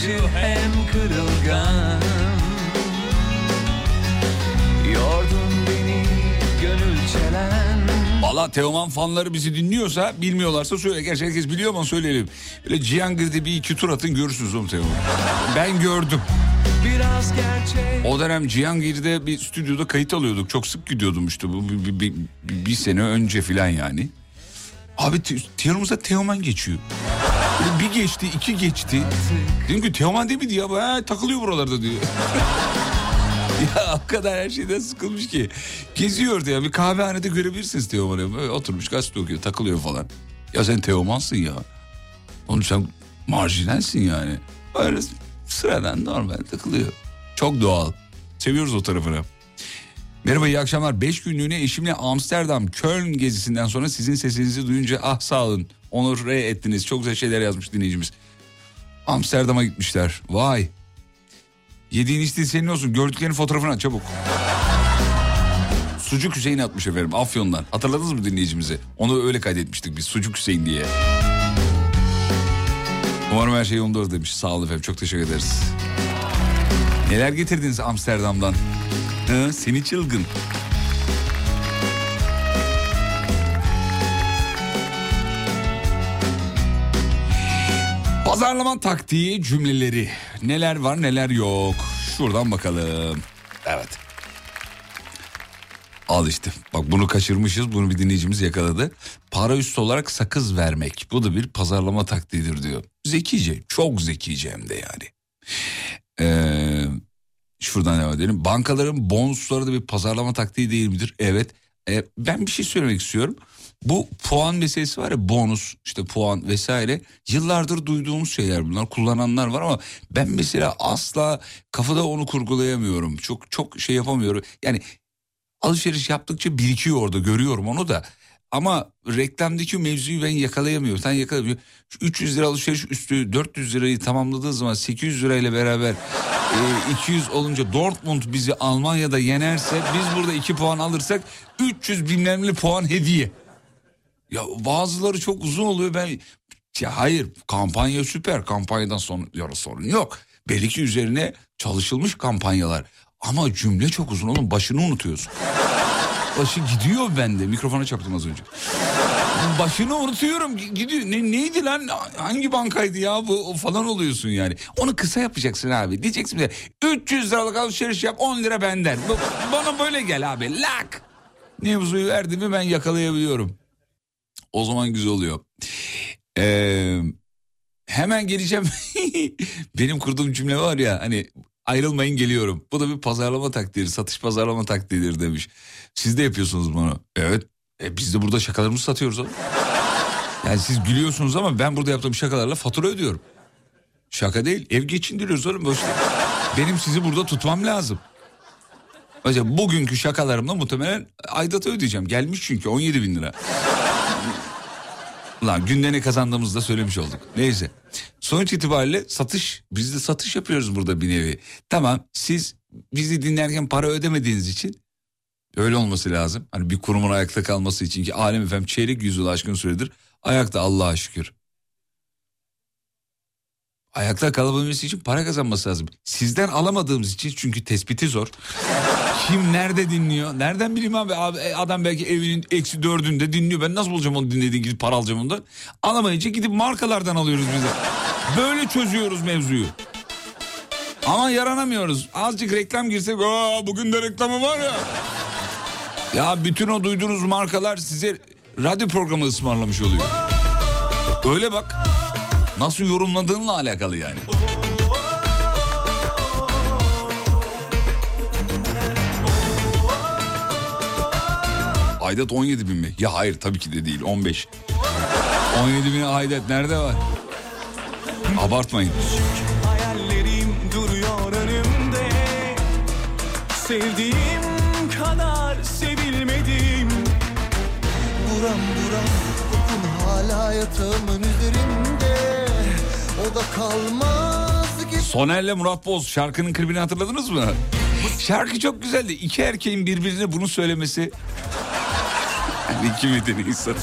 karşı hem kırılgan Yordun beni gönül çelen Valla Teoman fanları bizi dinliyorsa bilmiyorlarsa söyle. Gerçi herkes biliyor ama söyleyelim. Böyle Cihangir'de bir iki tur atın görürsünüz oğlum Teoman. Ben gördüm. Biraz gerçek O dönem Cihangir'de bir stüdyoda kayıt alıyorduk. Çok sık gidiyordum işte bu bir, bir, bir- bir sene önce filan yani. Abi yanımızda Teoman geçiyor. Bir geçti, iki geçti. Dedim ki Teoman değil miydi ya? "Ha, takılıyor buralarda diyor. <laughs> ya o kadar her şeyden sıkılmış ki. Geziyordu ya bir kahvehanede görebilirsiniz Teoman'ı. Oturmuş gazete okuyor takılıyor falan. Ya sen Teoman'sın ya. Oğlum sen marjinalsin yani. Öyle sıradan normal takılıyor. Çok doğal. Seviyoruz o tarafını. Merhaba iyi akşamlar. 5 günlüğüne eşimle Amsterdam, Köln gezisinden sonra sizin sesinizi duyunca ah sağ olun. Onur re ettiniz. Çok güzel şeyler yazmış dinleyicimiz. Amsterdam'a gitmişler. Vay. Yediğin içtiğin senin olsun. Gördüklerin fotoğrafını at çabuk. Sucuk Hüseyin atmış efendim Afyon'dan. Hatırladınız mı dinleyicimizi? Onu öyle kaydetmiştik biz Sucuk Hüseyin diye. Umarım her şey yolunda demiş. Sağ olun efendim çok teşekkür ederiz. Neler getirdiniz Amsterdam'dan? Hı, seni çılgın. Pazarlama taktiği cümleleri. Neler var neler yok. Şuradan bakalım. Evet. Al işte. Bak bunu kaçırmışız. Bunu bir dinleyicimiz yakaladı. Para üstü olarak sakız vermek. Bu da bir pazarlama taktiğidir diyor. Zekice. Çok zekice hem de yani. Ee, şuradan devam edelim. Bankaların bonusları da bir pazarlama taktiği değil midir? Evet. Ee, ben bir şey söylemek istiyorum. Bu puan meselesi var ya bonus işte puan vesaire. Yıllardır duyduğumuz şeyler bunlar kullananlar var ama ben mesela asla kafada onu kurgulayamıyorum. Çok çok şey yapamıyorum. Yani alışveriş yaptıkça birikiyor orada görüyorum onu da. Ama reklamdaki mevzuyu ben yakalayamıyorum. Sen yakalayamıyorsun 300 lira alışveriş üstü 400 lirayı tamamladığı zaman 800 lirayla beraber e, 200 olunca Dortmund bizi Almanya'da yenerse biz burada 2 puan alırsak 300 bilmemli puan hediye. Ya bazıları çok uzun oluyor ben ya hayır kampanya süper kampanyadan sonra sorun yok. Belli ki üzerine çalışılmış kampanyalar ama cümle çok uzun oğlum başını unutuyorsun. Başı gidiyor bende mikrofona çarptım az önce. Başını unutuyorum gidiyor ne, neydi lan hangi bankaydı ya bu falan oluyorsun yani. Onu kısa yapacaksın abi diyeceksin de 300 liralık alışveriş yap 10 lira benden. Bana böyle gel abi lak. Mevzuyu verdi mi ben yakalayabiliyorum. O zaman güzel oluyor. Ee, hemen geleceğim. <laughs> Benim kurduğum cümle var ya hani ayrılmayın geliyorum. Bu da bir pazarlama taktiğidir, satış pazarlama taktiğidir demiş. Siz de yapıyorsunuz bunu. Evet. E, biz de burada şakalarımızı satıyoruz. Yani siz gülüyorsunuz ama ben burada yaptığım şakalarla fatura ödüyorum. Şaka değil. Ev geçindiriyoruz oğlum. Boş ver. Benim sizi burada tutmam lazım. Mesela bugünkü şakalarımla muhtemelen aidatı ödeyeceğim. Gelmiş çünkü 17 bin lira. Lan günde ne kazandığımızı da söylemiş olduk. Neyse. Sonuç itibariyle satış, biz de satış yapıyoruz burada bir nevi. Tamam siz bizi dinlerken para ödemediğiniz için öyle olması lazım. Hani bir kurumun ayakta kalması için ki Alem efendim çeyrek yüzyıl aşkın süredir ayakta Allah'a şükür. Ayakta kalabilmesi için para kazanması lazım. Sizden alamadığımız için çünkü tespiti zor. Kim nerede dinliyor? Nereden bileyim abi? abi e, adam belki evinin eksi dördünde dinliyor. Ben nasıl bulacağım onu dinlediğin gidip para alacağım ondan. Alamayınca gidip markalardan alıyoruz biz de. Böyle çözüyoruz mevzuyu. Ama yaranamıyoruz. Azıcık reklam girsek Aa, bugün de reklamı var ya. Ya bütün o duyduğunuz markalar size radyo programı ısmarlamış oluyor. Öyle bak. Nasıl yorumladığınla alakalı yani. Aidat 17 bin mi? Ya hayır tabii ki de değil 15. 17 bin aidat nerede var? Abartmayın. Hayallerim duruyor önümde Sevdiğim kadar sevilmedim Buram buram kokun hala yatağımın üzerinde O da kalmaz Soner'le Murat Boz şarkının klibini hatırladınız mı? Şarkı çok güzeldi. İki erkeğin birbirine bunu söylemesi. Yani iki medeni insan.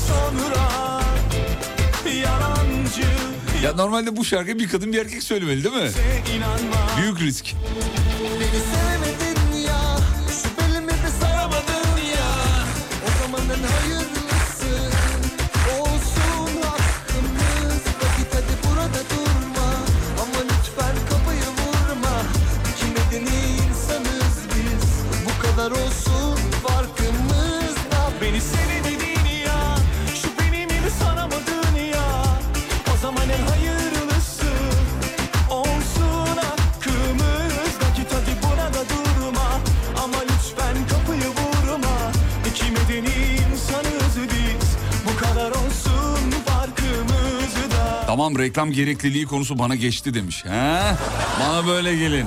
Ya normalde bu şarkıyı bir kadın bir erkek söylemeli değil mi? Büyük risk. Tamam reklam gerekliliği konusu bana geçti demiş. He? Bana böyle gelin.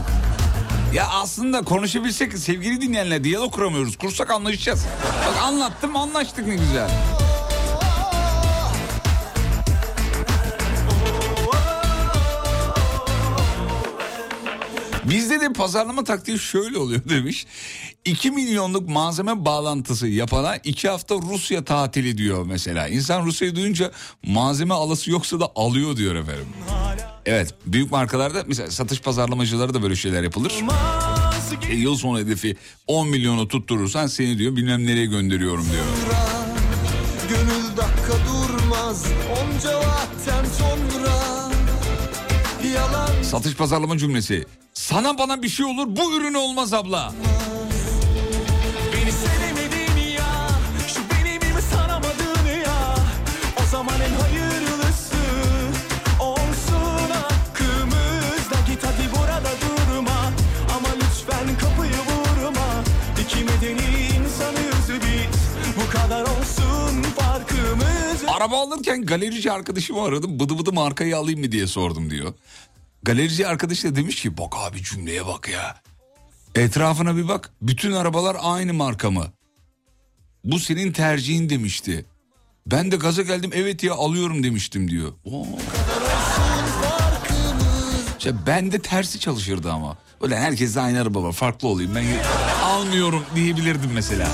Ya aslında konuşabilsek sevgili dinleyenler diyalog kuramıyoruz. Kursak anlaşacağız. Bak anlattım anlaştık ne güzel. Bizde de pazarlama taktiği şöyle oluyor demiş. 2 milyonluk malzeme bağlantısı yapana 2 hafta Rusya tatili diyor mesela. İnsan Rusya'yı duyunca malzeme alası yoksa da alıyor diyor efendim. Evet büyük markalarda mesela satış pazarlamacıları da böyle şeyler yapılır. E, yıl sonu hedefi 10 milyonu tutturursan seni diyor bilmem nereye gönderiyorum diyor. Gönül dakika durmaz Onca vakten sonra Satış pazarlama cümlesi. Sana bana bir şey olur bu ürün olmaz abla. Beni sevemedin ya Şu benim gibi sanamadın ya O zaman en hayırlısı Olsun hakkımız da Git hadi burada durma Ama lütfen kapıyı vurma İki medeni insanız biz Bu kadar olsun farkımız Araba alırken galerici arkadaşımı aradım. Bıdı bıdı markayı alayım mı diye sordum diyor. Galerici arkadaş da demiş ki bak abi cümleye bak ya. Etrafına bir bak. Bütün arabalar aynı marka mı? Bu senin tercihin demişti. Ben de gaza geldim evet ya alıyorum demiştim diyor. Oo. İşte ben de tersi çalışırdı ama. Öyle herkes aynı araba var farklı olayım ben almıyorum diyebilirdim mesela.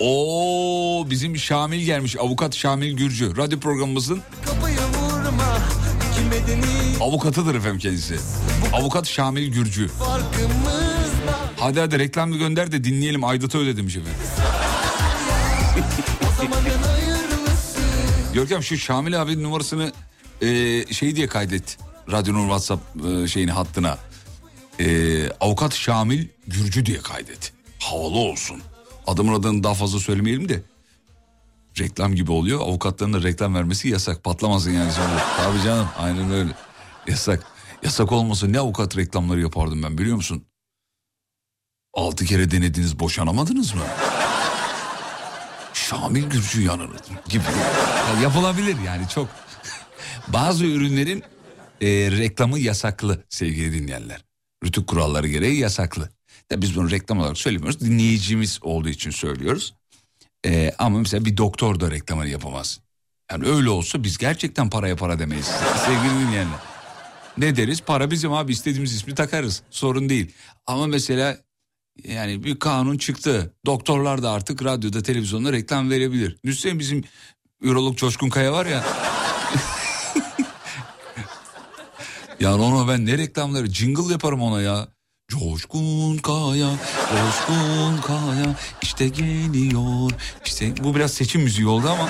Oo bizim Şamil gelmiş avukat Şamil Gürcü. Radyo programımızın kapıyı avukatıdır efendim kendisi. Avukat Şamil Gürcü. Hadi hadi reklamı gönder de dinleyelim Aydat'a öyle demiş efendim. Görkem şu Şamil abinin numarasını e, şey diye kaydet. Radyonun WhatsApp e, şeyini hattına. E, avukat Şamil Gürcü diye kaydet. Havalı olsun. Adamın adını daha fazla söylemeyelim de. Reklam gibi oluyor. Avukatların da reklam vermesi yasak. Patlamasın yani şimdi. Tabii canım aynen öyle. Yasak. Yasak olmasa ne avukat reklamları yapardım ben biliyor musun? Altı kere denediniz boşanamadınız mı? Şamil Gürcü yanını gibi. Ya yapılabilir yani çok. Bazı ürünlerin e, reklamı yasaklı sevgili dinleyenler. Rütük kuralları gereği yasaklı. Ya biz bunu reklam olarak söylemiyoruz. Dinleyicimiz olduğu için söylüyoruz. E, ama mesela bir doktor da reklamını yapamaz. Yani öyle olsa biz gerçekten paraya para demeyiz. <laughs> Sevgili dinleyenler. Ne deriz? Para bizim abi istediğimiz ismi takarız. Sorun değil. Ama mesela yani bir kanun çıktı. Doktorlar da artık radyoda televizyonda reklam verebilir. Düşünsene bizim ürolog Coşkun Kaya var ya. <laughs> yani ona ben ne reklamları jingle yaparım ona ya. Coşkun Kaya, Coşkun Kaya işte geliyor. İşte bu biraz seçim müziği oldu ama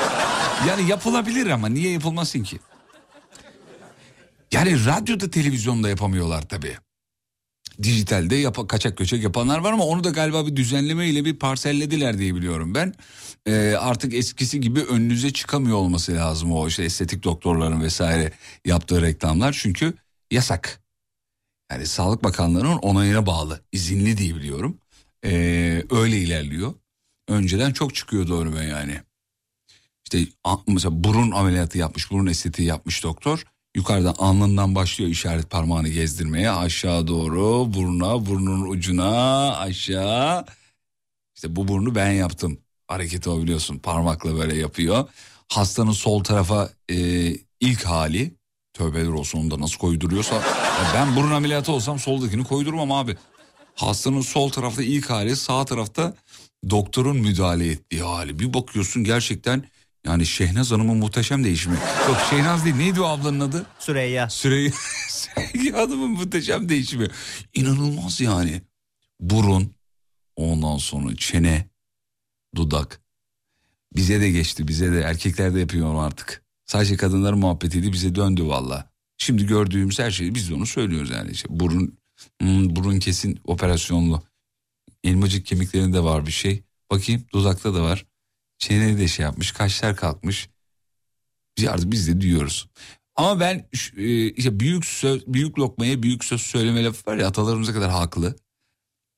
yani yapılabilir ama niye yapılmasın ki? Yani radyoda televizyonda yapamıyorlar tabii. Dijitalde yap kaçak göçek yapanlar var ama onu da galiba bir düzenleme ile bir parsellediler diye biliyorum ben. Ee, artık eskisi gibi önünüze çıkamıyor olması lazım o işte estetik doktorların vesaire yaptığı reklamlar çünkü yasak. Yani Sağlık Bakanlığı'nın onayına bağlı izinli diye biliyorum. Ee, öyle ilerliyor. Önceden çok çıkıyordu önüme yani. İşte mesela burun ameliyatı yapmış, burun estetiği yapmış doktor. Yukarıdan alnından başlıyor işaret parmağını gezdirmeye aşağı doğru buruna burnun ucuna aşağı. İşte bu burnu ben yaptım. Hareketi o biliyorsun parmakla böyle yapıyor. Hastanın sol tarafa e, ilk hali tövbeler olsun onu da nasıl koyduruyorsa. Ya ben burun ameliyatı olsam soldakini koydurmam abi. Hastanın sol tarafta ilk hali sağ tarafta doktorun müdahale ettiği hali. Bir bakıyorsun gerçekten Yani Şehnaz Hanım'ın muhteşem değişimi. Yok Şehnaz değil neydi o ablanın adı? Süreyya. Süreyya, <laughs> Süreyya Hanım'ın muhteşem değişimi. İnanılmaz yani. Burun, ondan sonra çene, dudak. Bize de geçti bize de erkekler de yapıyor artık. Sadece kadınların muhabbetiydi bize döndü valla. Şimdi gördüğümüz her şeyi biz de onu söylüyoruz yani. İşte burun, hmm, burun kesin operasyonlu. Elmacık kemiklerinde var bir şey. Bakayım dudakta da var. Çeneni de şey yapmış kaşlar kalkmış. Biz artık biz de duyuyoruz. Ama ben e, işte büyük söz, büyük lokmaya büyük söz söyleme lafı var ya atalarımıza kadar haklı.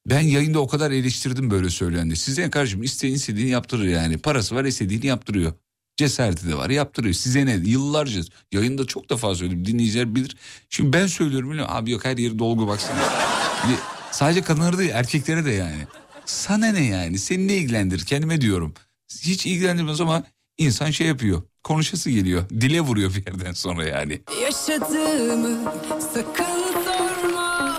Ben yayında o kadar eleştirdim böyle söylendi. Size kardeşim isteyen istediğini yaptırır yani. Parası var istediğini yaptırıyor. Cesareti de var yaptırıyor. Size ne? Yıllarca yayında çok defa söyledim. Dinleyiciler bilir. Şimdi ben söylüyorum biliyor musun? Abi yok her yeri dolgu baksana. Sadece kadınlara değil erkeklere de yani. Sana ne yani? Seni ne ilgilendirir? Kendime diyorum. Hiç ilgilendirmez ama insan şey yapıyor. Konuşası geliyor. Dile vuruyor bir yerden sonra yani. Yaşadığımı sakın sorma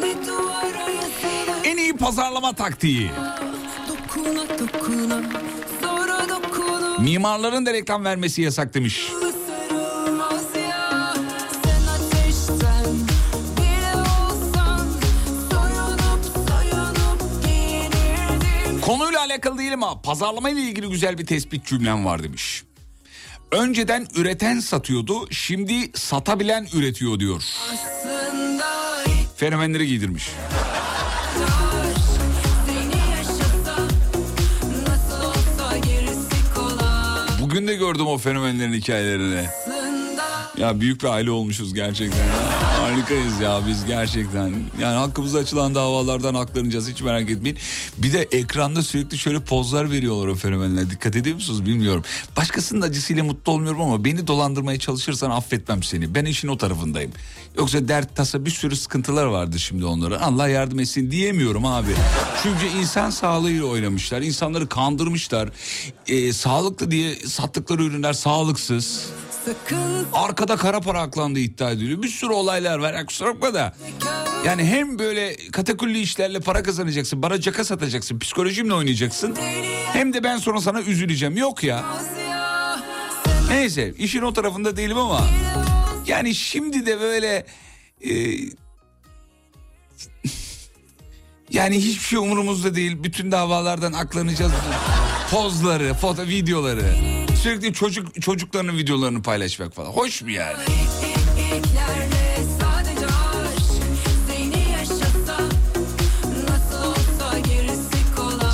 Ne duvara yazılı En iyi pazarlama taktiği. Dokuna dokuna Mimarların da reklam vermesi yasak demiş. Konuyla alakalı değil ama pazarlama ile ilgili güzel bir tespit cümlem var demiş. Önceden üreten satıyordu, şimdi satabilen üretiyor diyor. Fenomenleri giydirmiş. Bugün de gördüm o fenomenlerin hikayelerini. Ya büyük bir aile olmuşuz gerçekten. Harikayız ya biz gerçekten. Yani hakkımıza açılan davalardan haklanacağız hiç merak etmeyin. Bir de ekranda sürekli şöyle pozlar veriyorlar o fenomenler. Dikkat ediyor musunuz bilmiyorum. Başkasının acısıyla mutlu olmuyorum ama beni dolandırmaya çalışırsan affetmem seni. Ben işin o tarafındayım. Yoksa dert tasa bir sürü sıkıntılar vardı şimdi onlara. Allah yardım etsin diyemiyorum abi. Çünkü insan sağlığıyla oynamışlar. insanları kandırmışlar. Ee, sağlıklı diye sattıkları ürünler sağlıksız. Arkada kara para aklandığı iddia ediliyor. Bir sürü olaylar var. Kusura bakma da. Yani hem böyle katakulli işlerle para kazanacaksın. Bana caka satacaksın. Psikolojimle oynayacaksın. Hem de ben sonra sana üzüleceğim. Yok ya Neyse işin o tarafında değilim ama. Yani şimdi de böyle... e, <laughs> yani hiçbir şey umurumuzda değil. Bütün davalardan aklanacağız. Pozları, foto, videoları. Sürekli çocuk çocuklarının videolarını paylaşmak falan. Hoş mu yani?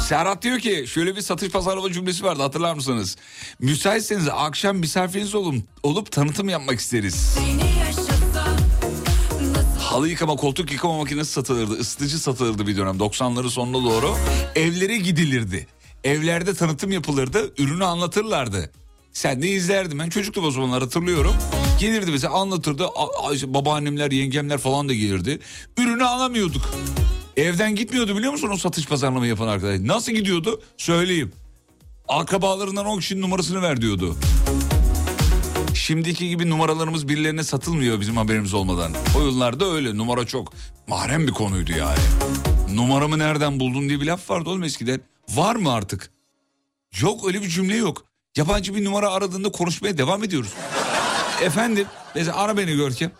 Serhat diyor ki şöyle bir satış pazarlama cümlesi vardı hatırlar mısınız? Müsaitseniz akşam misafiriniz olun, olup tanıtım yapmak isteriz. Halı yıkama, koltuk yıkama makinesi satılırdı. ısıtıcı satılırdı bir dönem 90'ların sonuna doğru. Evlere gidilirdi. Evlerde tanıtım yapılırdı. Ürünü anlatırlardı. Sen de izlerdin. Ben çocuktum o zamanlar hatırlıyorum. Gelirdi mesela anlatırdı. İşte babaannemler, yengemler falan da gelirdi. Ürünü alamıyorduk. Evden gitmiyordu biliyor musun o satış pazarlama yapan arkadaş? Nasıl gidiyordu? Söyleyeyim. Akrabalarından 10 kişinin numarasını ver diyordu. Şimdiki gibi numaralarımız birilerine satılmıyor bizim haberimiz olmadan. O yıllarda öyle numara çok mahrem bir konuydu yani. Numaramı nereden buldun diye bir laf vardı oğlum eskiden. Var mı artık? Yok öyle bir cümle yok. Yabancı bir numara aradığında konuşmaya devam ediyoruz. Efendim mesela ara beni Görkem.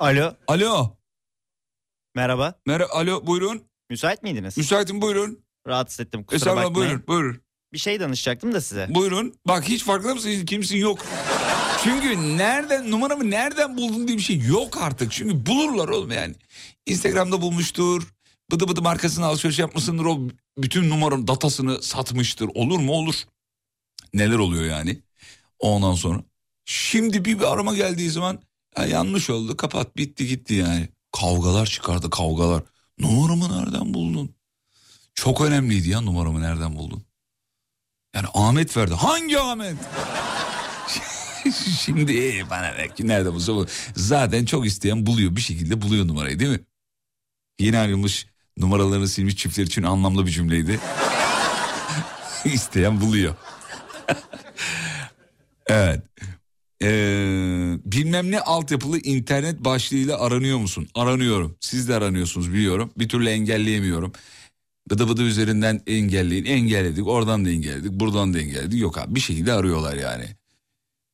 Alo. Alo. Merhaba. Merhaba alo buyurun. Müsait miydiniz? Müsaitim buyurun. Rahatsız ettim kusura Estağfurullah bakmayın. buyurun buyurun. Bir şey danışacaktım da size. Buyurun. Bak hiç farkında mısın? Kimsin yok. Çünkü nereden numaramı nereden buldun diye bir şey yok artık. Çünkü bulurlar oğlum yani. Instagram'da bulmuştur. Bıdı bıdı markasına alışveriş yapmışsındır. O bütün numaranın datasını satmıştır. Olur mu? Olur. Neler oluyor yani? Ondan sonra. Şimdi bir, bir arama geldiği zaman ya yanlış oldu. Kapat bitti gitti yani. Kavgalar çıkardı kavgalar. Numaramı nereden buldun? Çok önemliydi ya numaramı nereden buldun? Yani Ahmet verdi. Hangi Ahmet? <laughs> Şimdi e, bana ne ki nerede bu. Zaten çok isteyen buluyor bir şekilde buluyor numarayı değil mi? Yeni ayrılmış numaralarını silmiş çiftler için anlamlı bir cümleydi. <laughs> isteyen buluyor. <laughs> evet. Ee, bilmem ne altyapılı internet başlığıyla aranıyor musun? Aranıyorum. Siz de aranıyorsunuz biliyorum. Bir türlü engelleyemiyorum. Bıdı bıdı üzerinden engelleyin. Engelledik. Oradan da engelledik. Buradan da engelledik. Yok abi bir şekilde arıyorlar yani.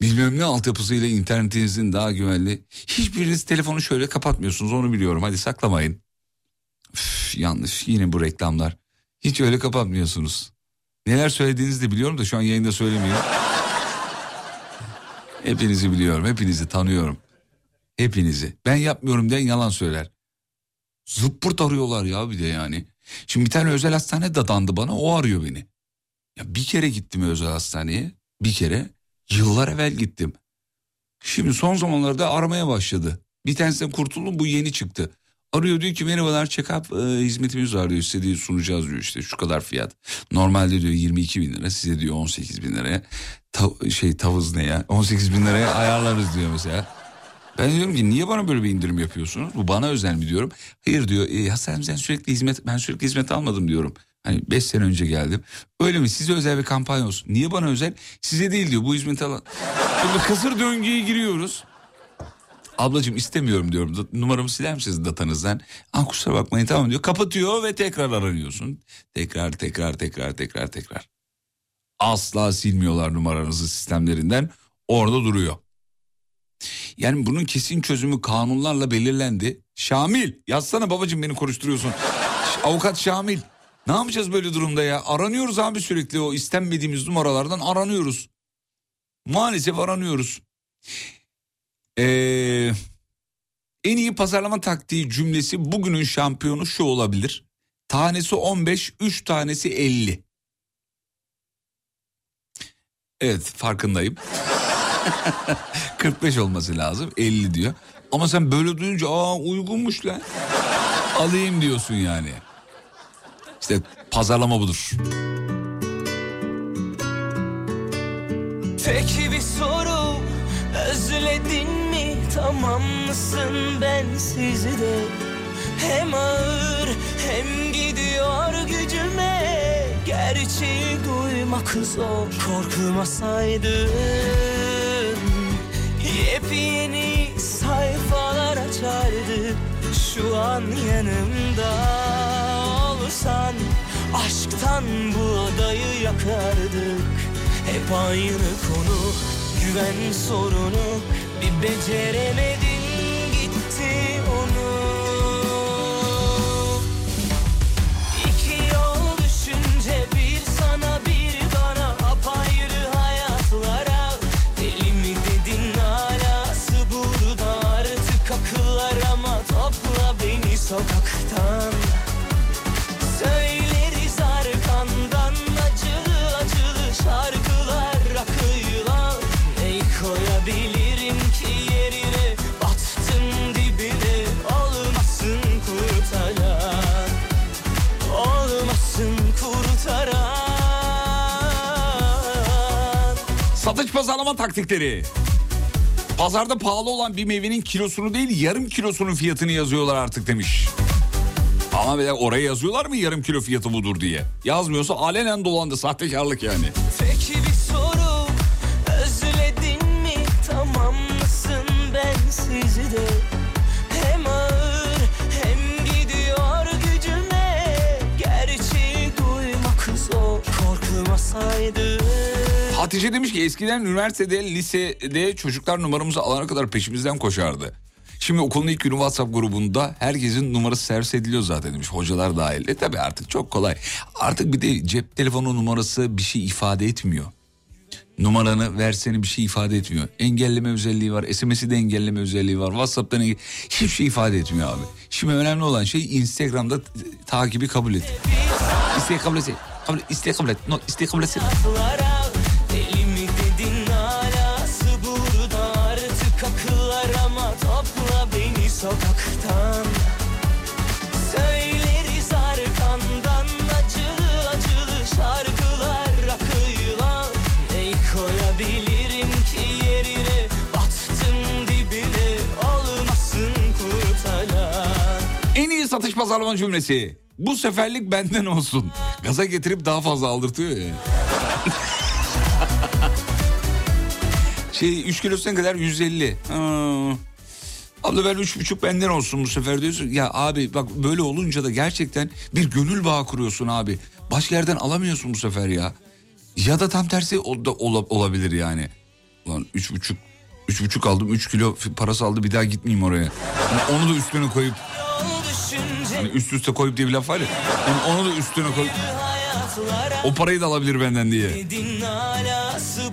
Bilmem ne altyapısıyla internetinizin daha güvenli. Hiçbiriniz telefonu şöyle kapatmıyorsunuz onu biliyorum. Hadi saklamayın. Üf, yanlış yine bu reklamlar. Hiç öyle kapatmıyorsunuz. Neler söylediğinizi de biliyorum da şu an yayında söylemiyorum. Hepinizi biliyorum, hepinizi tanıyorum. Hepinizi. Ben yapmıyorum diyen yalan söyler. Zıppırt arıyorlar ya bir de yani. Şimdi bir tane özel hastane dadandı bana o arıyor beni. Ya bir kere gittim özel hastaneye. Bir kere. Yıllar evvel gittim. Şimdi son zamanlarda aramaya başladı. Bir tanesinden kurtuldum bu yeni çıktı. Arıyor diyor ki merhabalar check-up e, hizmetimiz var diyor istediği sunacağız diyor işte şu kadar fiyat. Normalde diyor 22 bin lira size diyor 18 bin liraya. Ta- şey tavız ne ya 18 bin liraya ayarlarız diyor mesela. Ben diyorum ki niye bana böyle bir indirim yapıyorsunuz? Bu bana özel mi diyorum. Hayır diyor e, hastanemizden sürekli hizmet ben sürekli hizmet almadım diyorum. Hani 5 sene önce geldim. Öyle mi size özel bir kampanya olsun. Niye bana özel? Size değil diyor bu hizmeti alan. Şimdi kısır döngüye giriyoruz. Ablacığım istemiyorum diyorum. Numaramı siler misiniz datanızdan? Ah kusura bakmayın tamam diyor. Kapatıyor ve tekrar aranıyorsun. Tekrar tekrar tekrar tekrar tekrar. Asla silmiyorlar numaranızı sistemlerinden. Orada duruyor. Yani bunun kesin çözümü kanunlarla belirlendi. Şamil yazsana babacığım beni konuşturuyorsun. Avukat Şamil. Ne yapacağız böyle durumda ya? Aranıyoruz abi sürekli o istenmediğimiz numaralardan aranıyoruz. Maalesef aranıyoruz. Ee, en iyi pazarlama taktiği cümlesi bugünün şampiyonu şu olabilir. Tanesi 15, 3 tanesi 50. Evet farkındayım. <laughs> 45 olması lazım 50 diyor. Ama sen böyle duyunca aa uygunmuş lan. Alayım diyorsun yani. İşte pazarlama budur. Tek bir soru Özledin tamam mısın ben sizi de? Hem ağır hem gidiyor gücüme. Gerçeği duymak zor Korkmasaydın Yepyeni sayfalar açardı Şu an yanımda. Olsan Aşktan bu adayı yakardık. Hep aynı konu Güven sorunu Bir beceremedin gitti onu. İki yol düşünce bir sana bir bana apayrı hayatlara. Deli mi dedin alası burada artık akıllar ama topla beni sokaktan pazarlama taktikleri. Pazarda pahalı olan bir meyvenin kilosunu değil yarım kilosunun fiyatını yazıyorlar artık demiş. Ama bir oraya yazıyorlar mı yarım kilo fiyatı budur diye. Yazmıyorsa alenen dolandı sahtekarlık yani. Tek bir soru Özledin mi tamam mısın ben de Hem ağır hem gidiyor gücüme Gerçeği duymak zor Korkmasaydın Hatice demiş ki eskiden üniversitede, lisede çocuklar numaramızı alana kadar peşimizden koşardı. Şimdi okulun ilk günü WhatsApp grubunda herkesin numarası servis ediliyor zaten demiş hocalar dahil. E tabi artık çok kolay. Artık bir de cep telefonu numarası bir şey ifade etmiyor. Numaranı verseni bir şey ifade etmiyor. Engelleme özelliği var. SMS'i de engelleme özelliği var. WhatsApp'tan enge- hiçbir şey ifade etmiyor abi. Şimdi önemli olan şey Instagram'da takibi kabul et. İsteği kabul et. Kabul, isteği kabul et. No, isteği kabul et. Sokaktan Söyleriz arkandan acılı acılı şarkılar akıyla Ne koyabilirim ki yerine battım dibine olmasın kurtaran En iyi satış pazarlama cümlesi. Bu seferlik benden olsun. Gaza getirip daha fazla aldırtıyor ya. <laughs> şey 3 kilosuna kadar 150. Ha. Abla ben üç buçuk benden olsun bu sefer diyorsun. Ya abi bak böyle olunca da gerçekten bir gönül bağı kuruyorsun abi. Başka yerden alamıyorsun bu sefer ya. Ya da tam tersi o da ola- olabilir yani. Ulan üç buçuk, üç buçuk aldım, üç kilo parası aldı bir daha gitmeyeyim oraya. Hani onu da üstüne koyup, hani üst üste koyup diye bir laf var ya. Onu, onu da üstüne koyup, o parayı da alabilir benden diye.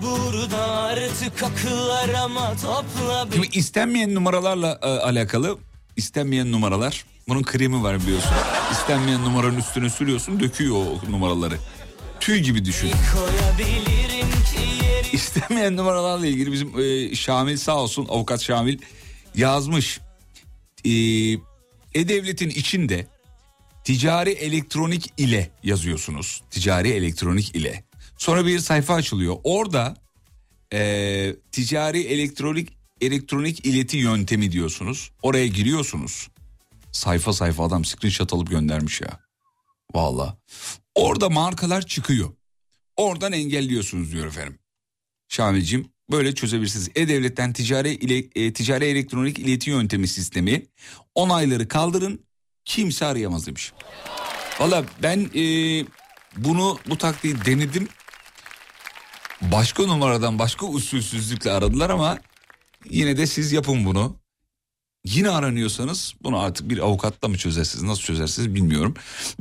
Burada artık akıllar ama topla Şimdi istenmeyen numaralarla e, alakalı, istenmeyen numaralar, bunun kremi var biliyorsun. İstenmeyen numaranın üstüne sürüyorsun, döküyor o numaraları. Tüy gibi düşün. İstemeyen numaralarla ilgili bizim e, Şamil sağ olsun avukat Şamil yazmış. E, E-Devlet'in içinde ticari elektronik ile yazıyorsunuz. Ticari elektronik ile. Sonra bir sayfa açılıyor. Orada e, ticari elektronik elektronik ileti yöntemi diyorsunuz. Oraya giriyorsunuz. Sayfa sayfa adam screenshot alıp göndermiş ya. Valla. Orada markalar çıkıyor. Oradan engelliyorsunuz diyor efendim. Şamil'cim böyle çözebilirsiniz. E-Devlet'ten ticari, ile, e, ticari elektronik ileti yöntemi sistemi onayları kaldırın kimse arayamaz demiş. Valla ben e, bunu bu taktiği denedim. Başka numaradan başka usulsüzlükle aradılar ama yine de siz yapın bunu. Yine aranıyorsanız bunu artık bir avukatla mı çözersiniz nasıl çözersiniz bilmiyorum.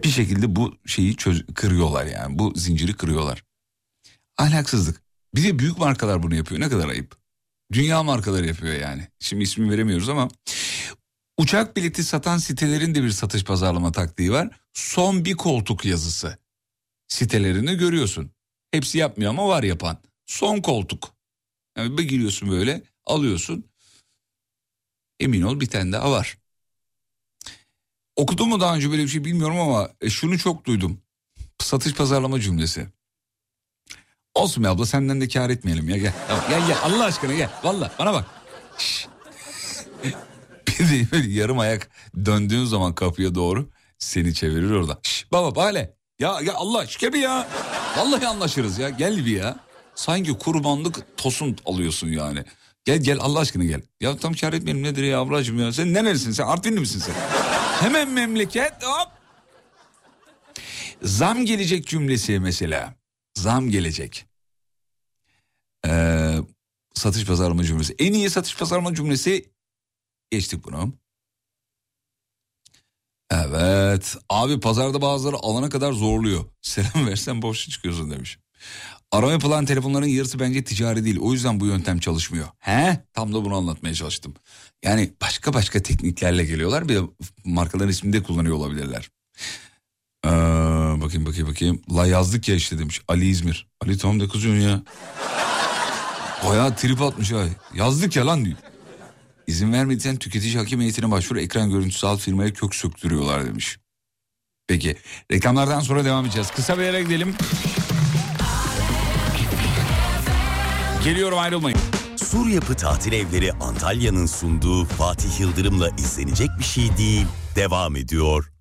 Bir şekilde bu şeyi çöz, kırıyorlar yani bu zinciri kırıyorlar. Ahlaksızlık. Bir de büyük markalar bunu yapıyor ne kadar ayıp. Dünya markaları yapıyor yani. Şimdi ismi veremiyoruz ama. Uçak bileti satan sitelerin de bir satış pazarlama taktiği var. Son bir koltuk yazısı. Sitelerini görüyorsun. Hepsi yapmıyor ama var yapan. Son koltuk. Yani bir giriyorsun böyle alıyorsun. Emin ol bir tane daha var. Okudum mu daha önce böyle bir şey bilmiyorum ama e, şunu çok duydum. Satış pazarlama cümlesi. Olsun be abla senden de kar etmeyelim ya gel. Tamam, gel gel Allah aşkına gel. Valla bana bak. <laughs> Bir de böyle yarım ayak döndüğün zaman kapıya doğru seni çevirir orada. Şşş baba bale. Ya, ya Allah aşkına bir ya. Vallahi anlaşırız ya gel bir ya. Sanki kurbanlık tosun alıyorsun yani. Gel gel Allah aşkına gel. Ya tam kar etmeyelim nedir ya ablacığım ya. Sen nerelisin sen Artvinli misin sen? Hemen memleket hop. Zam gelecek cümlesi mesela. Zam gelecek. Ee, satış pazarlama cümlesi. En iyi satış pazarlama cümlesi geçtik bunu. Evet. Abi pazarda bazıları alana kadar zorluyor. <laughs> Selam versen boşa çıkıyorsun demiş. Arama yapılan telefonların yarısı bence ticari değil. O yüzden bu yöntem çalışmıyor. He? Tam da bunu anlatmaya çalıştım. Yani başka başka tekniklerle geliyorlar. Bir markaların ismini de kullanıyor olabilirler. Ee, bakayım bakayım bakayım. La yazdık ya işte demiş. Ali İzmir. Ali tamam da kızıyorsun ya. Bayağı trip atmış ha. Yazdık ya lan diyor. İzin vermediysen tüketici hakim heyetine başvuru ekran görüntüsü al firmaya kök söktürüyorlar demiş. Peki reklamlardan sonra devam edeceğiz. Kısa bir yere gidelim. Geliyorum ayrılmayın. Sur Yapı Tatil Evleri Antalya'nın sunduğu Fatih Yıldırım'la izlenecek bir şey değil. Devam ediyor.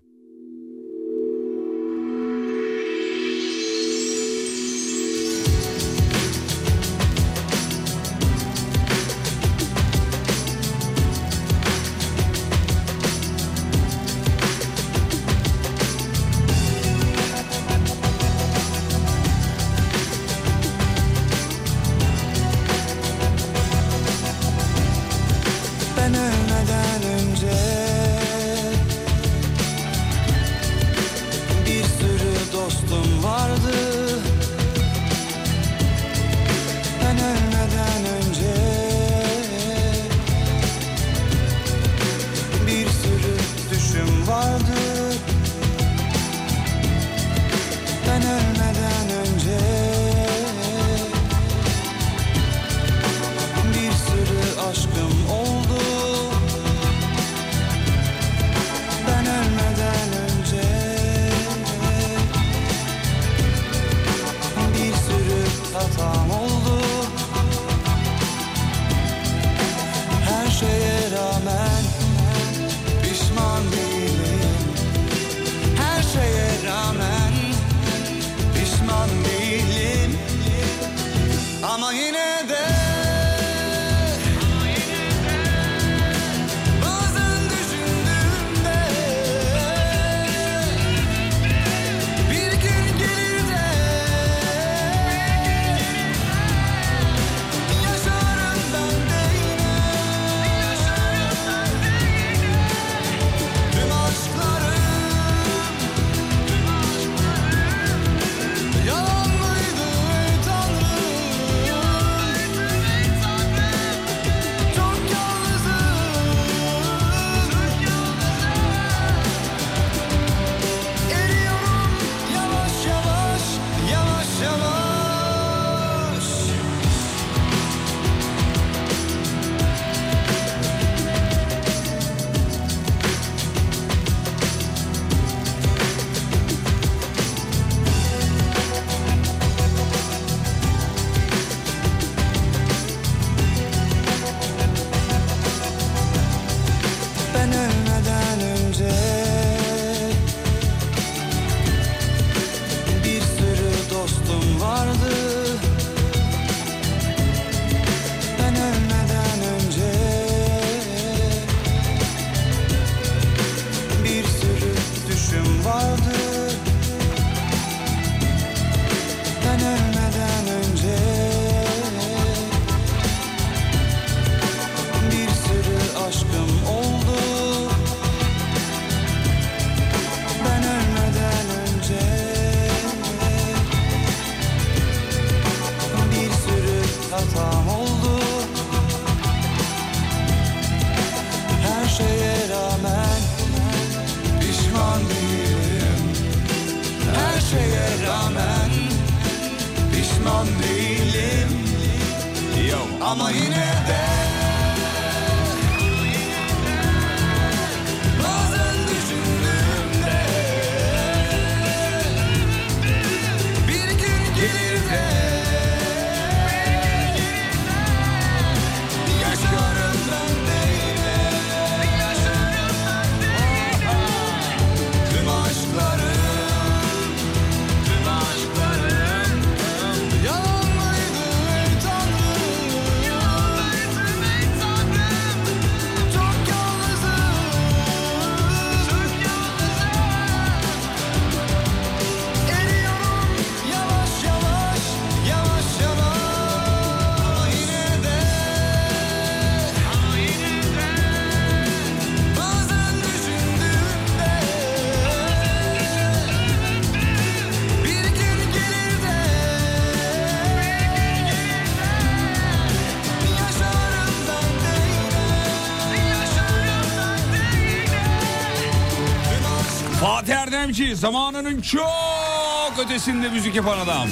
Erdemci zamanının çok ötesinde müzik yapan adam.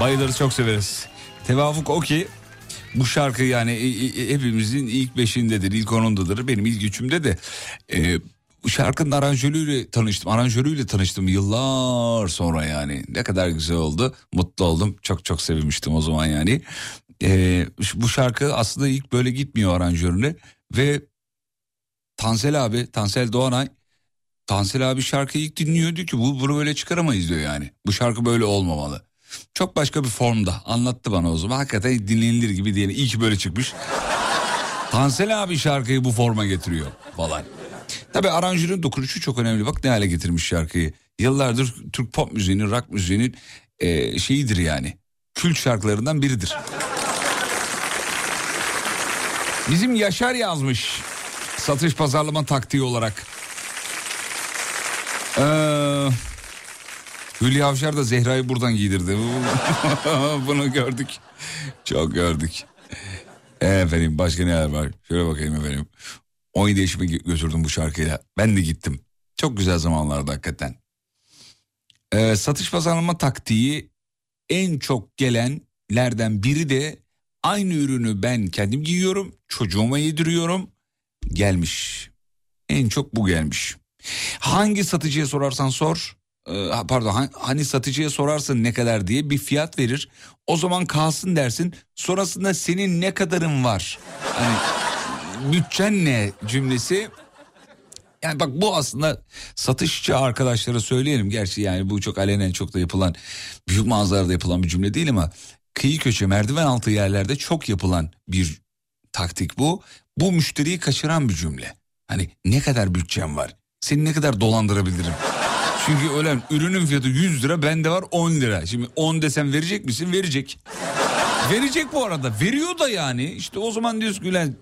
Bayılırız çok severiz. Tevafuk o ki bu şarkı yani hepimizin ilk beşindedir, ilk onundadır. Benim ilk üçümde de e, şarkının aranjörüyle tanıştım. Aranjörüyle tanıştım yıllar sonra yani. Ne kadar güzel oldu. Mutlu oldum. Çok çok sevinmiştim o zaman yani. E, bu şarkı aslında ilk böyle gitmiyor aranjörüne ve Tansel abi, Tansel Doğanay Tansel abi şarkıyı ilk dinliyor diyor ki bu bunu böyle çıkaramayız diyor yani. Bu şarkı böyle olmamalı. Çok başka bir formda anlattı bana o zaman. Hakikaten dinlenilir gibi değil. İyi ki böyle çıkmış. <laughs> Tansel abi şarkıyı bu forma getiriyor falan. Tabi aranjörün dokunuşu çok önemli. Bak ne hale getirmiş şarkıyı. Yıllardır Türk pop müziğinin, rock müziğinin e, şeyidir yani. Kült şarkılarından biridir. Bizim Yaşar yazmış. Satış pazarlama taktiği olarak. Hülya Avşar da Zehra'yı buradan giydirdi. <laughs> Bunu gördük. Çok gördük. Efendim başka neler var? Şöyle bakayım efendim. 17 yaşımı gö- götürdüm bu şarkıyla. Ben de gittim. Çok güzel zamanlardı hakikaten. Ee, satış pazarlama taktiği en çok gelenlerden biri de aynı ürünü ben kendim giyiyorum. Çocuğuma yediriyorum. Gelmiş. En çok bu gelmiş. Hangi satıcıya sorarsan sor. E, ha, pardon ha- hani satıcıya sorarsın ne kadar diye bir fiyat verir. O zaman kalsın dersin. Sonrasında senin ne kadarın var? Hani bütçen ne cümlesi. Yani bak bu aslında satışçı arkadaşlara söyleyelim. Gerçi yani bu çok alenen çok da yapılan büyük mağazalarda yapılan bir cümle değil ama kıyı köşe merdiven altı yerlerde çok yapılan bir taktik bu. Bu müşteriyi kaçıran bir cümle. Hani ne kadar bütçem var? Seni ne kadar dolandırabilirim? Çünkü öyle ürünün fiyatı 100 lira bende var 10 lira. Şimdi 10 desem verecek misin? Verecek. Verecek bu arada. Veriyor da yani. İşte o zaman diyorsun ki ulan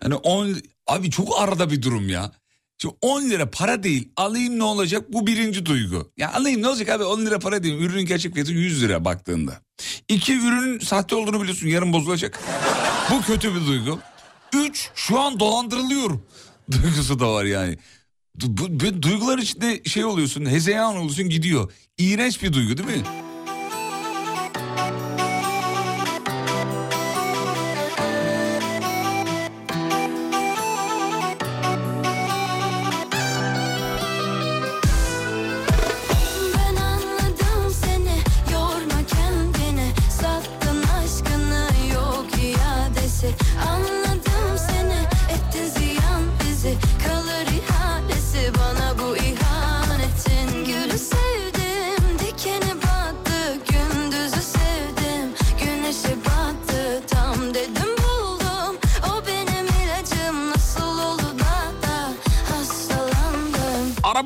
hani 10 abi çok arada bir durum ya. Şimdi 10 lira para değil alayım ne olacak bu birinci duygu. Ya alayım ne olacak abi 10 lira para değil ürünün gerçek fiyatı 100 lira baktığında. İki ürünün sahte olduğunu biliyorsun yarın bozulacak. bu kötü bir duygu. Üç şu an dolandırılıyorum. <laughs> Duygusu da var yani. Bu, bu duygular içinde şey oluyorsun hezeyan oluyorsun gidiyor. İğrenç bir duygu değil mi?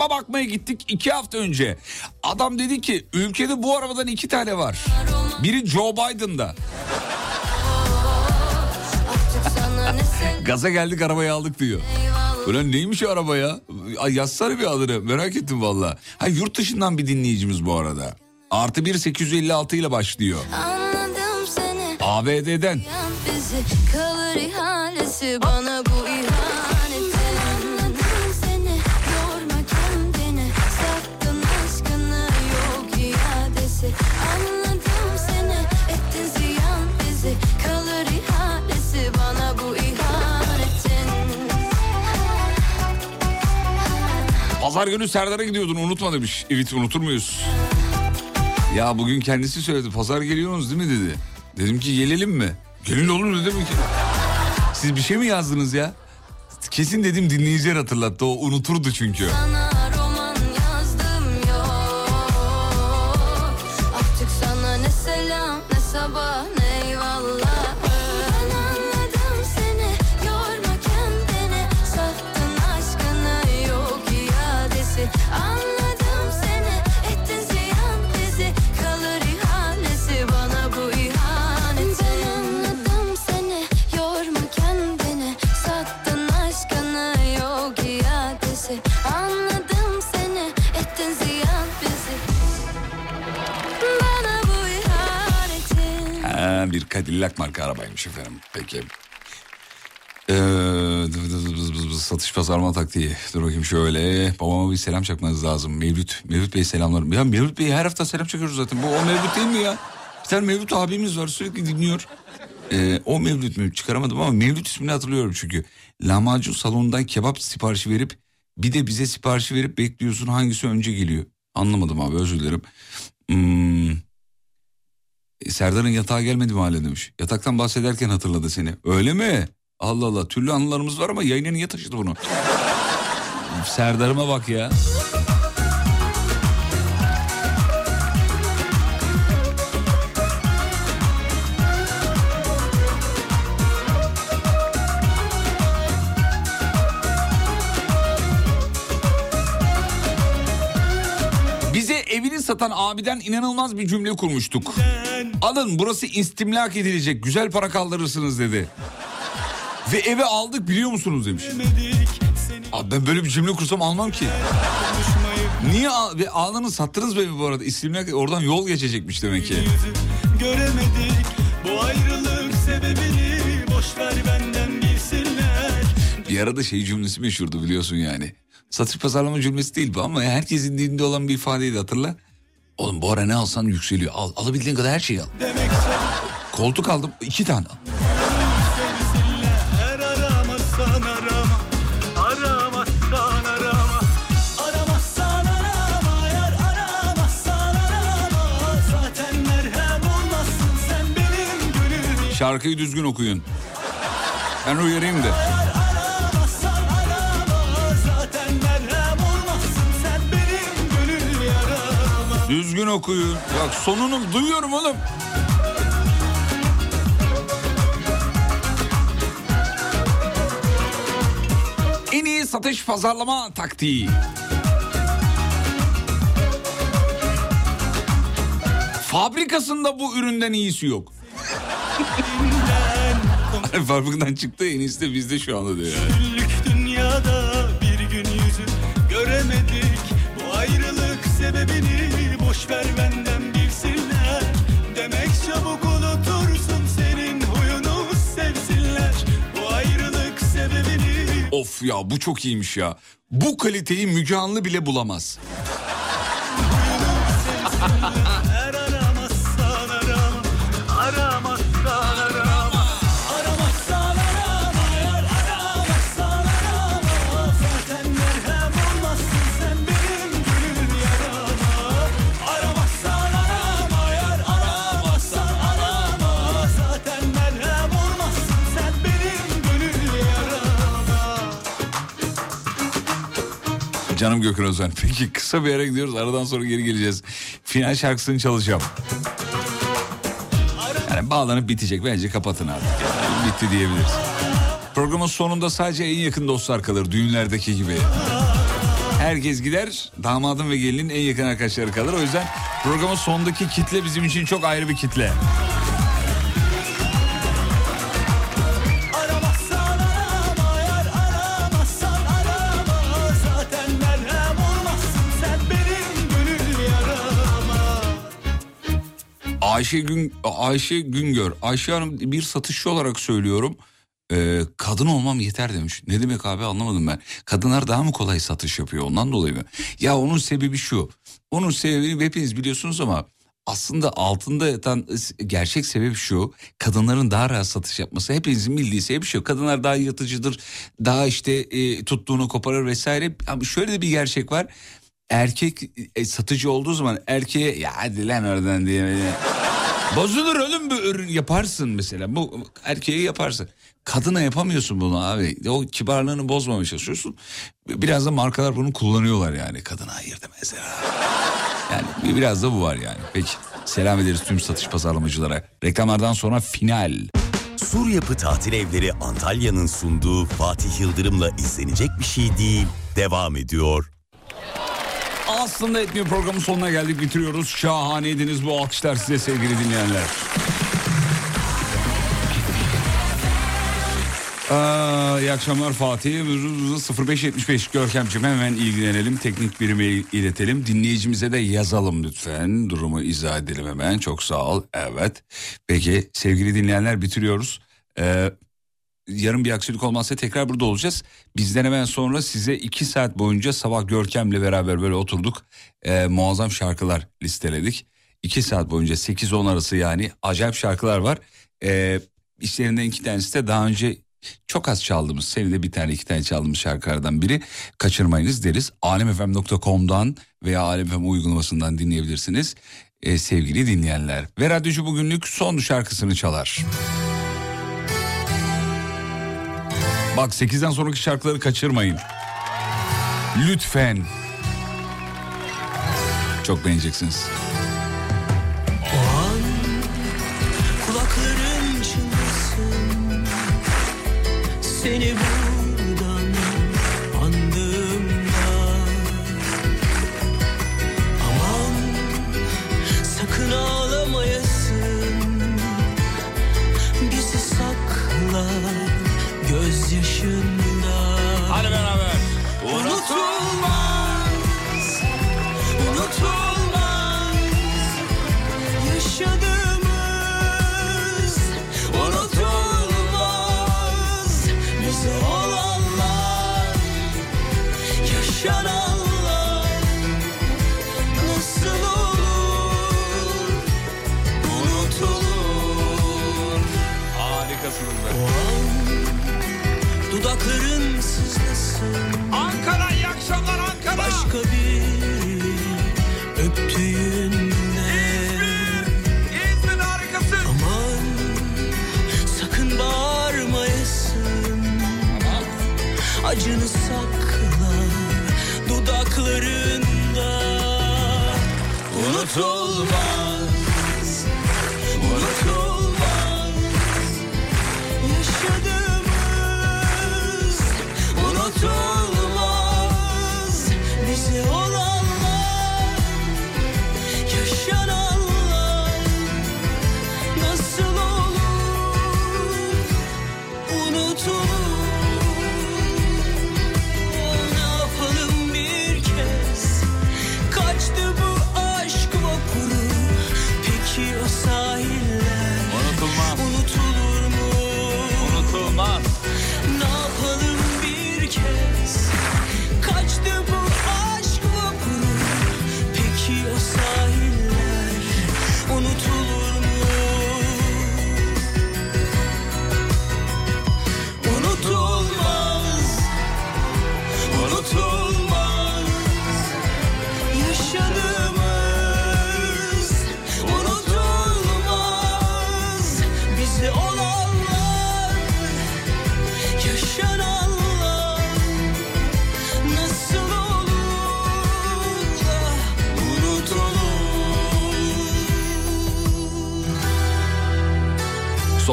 Araba bakmaya gittik iki hafta önce. Adam dedi ki ülkede bu arabadan iki tane var. Biri Joe Biden'da. <laughs> Gaza geldik arabayı aldık diyor. Ulan neymiş araba ya? Yazsana bir adını merak ettim valla. Ha yurt dışından bir dinleyicimiz bu arada. Artı 1 856 ile başlıyor. ABD'den. yan bizi kalır ihalesi bana Pazar günü Serdar'a gidiyordun unutma demiş. Evet unutur muyuz? Ya bugün kendisi söyledi. Pazar geliyorsunuz değil mi dedi. Dedim ki gelelim mi? Gelin olur demek ki? Siz bir şey mi yazdınız ya? Kesin dedim dinleyiciler hatırlattı. O unuturdu çünkü. Sana Cadillac marka arabaymış efendim. Peki. Ee, satış pazarlama taktiği. Dur bakayım şöyle. Babama bir selam çakmanız lazım. Mevlüt. Mevlüt Bey selamlarım. Ya Mevlüt Bey her hafta selam çakıyoruz zaten. Bu o Mevlüt değil mi ya? Bir tane Mevlüt abimiz var sürekli dinliyor. Ee, o Mevlüt mü çıkaramadım ama Mevlüt ismini hatırlıyorum çünkü. Lahmacun salonundan kebap siparişi verip bir de bize siparişi verip bekliyorsun hangisi önce geliyor. Anlamadım abi özür dilerim. Hmm, Serdar'ın yatağa gelmedi mi hala demiş. Yataktan bahsederken hatırladı seni. Öyle mi? Allah Allah türlü anılarımız var ama yayına niye taşıdı bunu? Serdar'ıma bak ya. Bize evini satan abiden inanılmaz bir cümle kurmuştuk. Alın burası istimlak edilecek güzel para kaldırırsınız dedi. Ve eve aldık biliyor musunuz demiş. Abi ben böyle bir cümle kursam almam ki. Niye al- ve aldınız sattınız evi bu arada? İstimlak oradan yol geçecekmiş demek ki. Göremedik bu ayrılık sebebini Boş ver benden bilsinler Bir arada şey cümlesi meşhurdu biliyorsun yani. Satış pazarlama cümlesi değil bu ama herkesin dilinde olan bir ifadeydi hatırla. Oğlum bu ara ne alsan yükseliyor. Al, alabildiğin kadar her şeyi al. Koltuk aldım iki tane Şarkıyı düzgün okuyun. Ben uyarayım da. Düzgün okuyun. Bak sonunu duyuyorum oğlum. En iyi satış pazarlama taktiği. Fabrikasında bu üründen iyisi yok. <laughs> Fabrikadan çıktı en iyisi de bizde şu anda diyor. yani. Ver benden bilsinler Demek çabuk unutursun senin huyunu sevsinler Bu ayrılık sebebini Of ya bu çok iyiymiş ya. Bu kaliteyi Müge Anlı bile bulamaz. Canım Gökhan Özen. <laughs> Peki kısa bir yere gidiyoruz. Aradan sonra geri geleceğiz. Final şarkısını çalacağım. Yani bağlanıp bitecek. Bence kapatın artık. Yani bitti diyebiliriz. Programın sonunda sadece en yakın dostlar kalır. Düğünlerdeki gibi. Herkes gider. Damadın ve gelinin en yakın arkadaşları kalır. O yüzden programın sondaki kitle bizim için çok ayrı bir kitle. Ayşe Gün Ayşe Güngör. Ayşe Hanım bir satışçı olarak söylüyorum. Ee, kadın olmam yeter demiş. Ne demek abi anlamadım ben. Kadınlar daha mı kolay satış yapıyor ondan dolayı mı? Ya onun sebebi şu. Onun sebebi hepiniz biliyorsunuz ama aslında altında yatan gerçek sebep şu. Kadınların daha rahat satış yapması. Hepinizin bildiği sebep şu. Kadınlar daha yatıcıdır. Daha işte e, tuttuğunu koparır vesaire. Ama şöyle de bir gerçek var. Erkek e, satıcı olduğu zaman erkeğe ya hadi lan oradan diye. Bozulur oğlum bu ürün yaparsın mesela. Bu erkeğe yaparsın. Kadına yapamıyorsun bunu abi. O kibarlığını bozmamaya çalışıyorsun. Biraz da markalar bunu kullanıyorlar yani. Kadına hayır mesela. Yani biraz da bu var yani. Peki selam ederiz tüm satış pazarlamacılara. Reklamlardan sonra final. Sur Yapı Tatil Evleri Antalya'nın sunduğu Fatih Yıldırım'la izlenecek bir şey değil. Devam ediyor. Aslında etmiyor programın sonuna geldik bitiriyoruz. Şahaneydiniz bu alkışlar size sevgili dinleyenler. Aa, iyi akşamlar Fatih. 0575 Görkemciğim hemen ilgilenelim. Teknik birime iletelim. Dinleyicimize de yazalım lütfen. Durumu izah edelim hemen. Çok sağ ol. Evet. Peki sevgili dinleyenler bitiriyoruz. Ee, yarın bir aksilik olmazsa tekrar burada olacağız. Bizden hemen sonra size iki saat boyunca sabah Görkem'le beraber böyle oturduk. Ee, muazzam şarkılar listeledik. İki saat boyunca 8-10 arası yani acayip şarkılar var. Ee, işlerinden iki tanesi de daha önce çok az çaldığımız, senede bir tane iki tane çaldığımız şarkılardan biri. Kaçırmayınız deriz. alemfm.com'dan veya alemfm uygulamasından dinleyebilirsiniz. Ee, sevgili dinleyenler. Ve radyocu bugünlük son şarkısını çalar. Bak 8'den sonraki şarkıları kaçırmayın. Lütfen. Çok beğeneceksiniz. Seni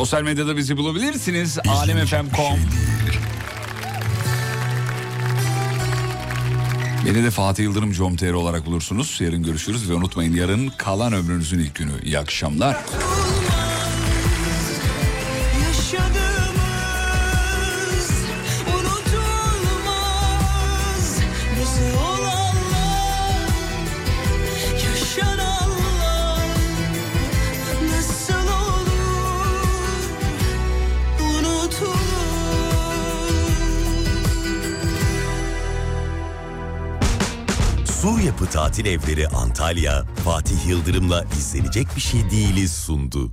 Sosyal medyada bizi bulabilirsiniz. alemfm.com Beni de Fatih Yıldırım com.tr olarak bulursunuz. Yarın görüşürüz ve unutmayın yarın kalan ömrünüzün ilk günü. İyi akşamlar. Tatil Evleri Antalya, Fatih Yıldırım'la izlenecek bir şey değiliz sundu.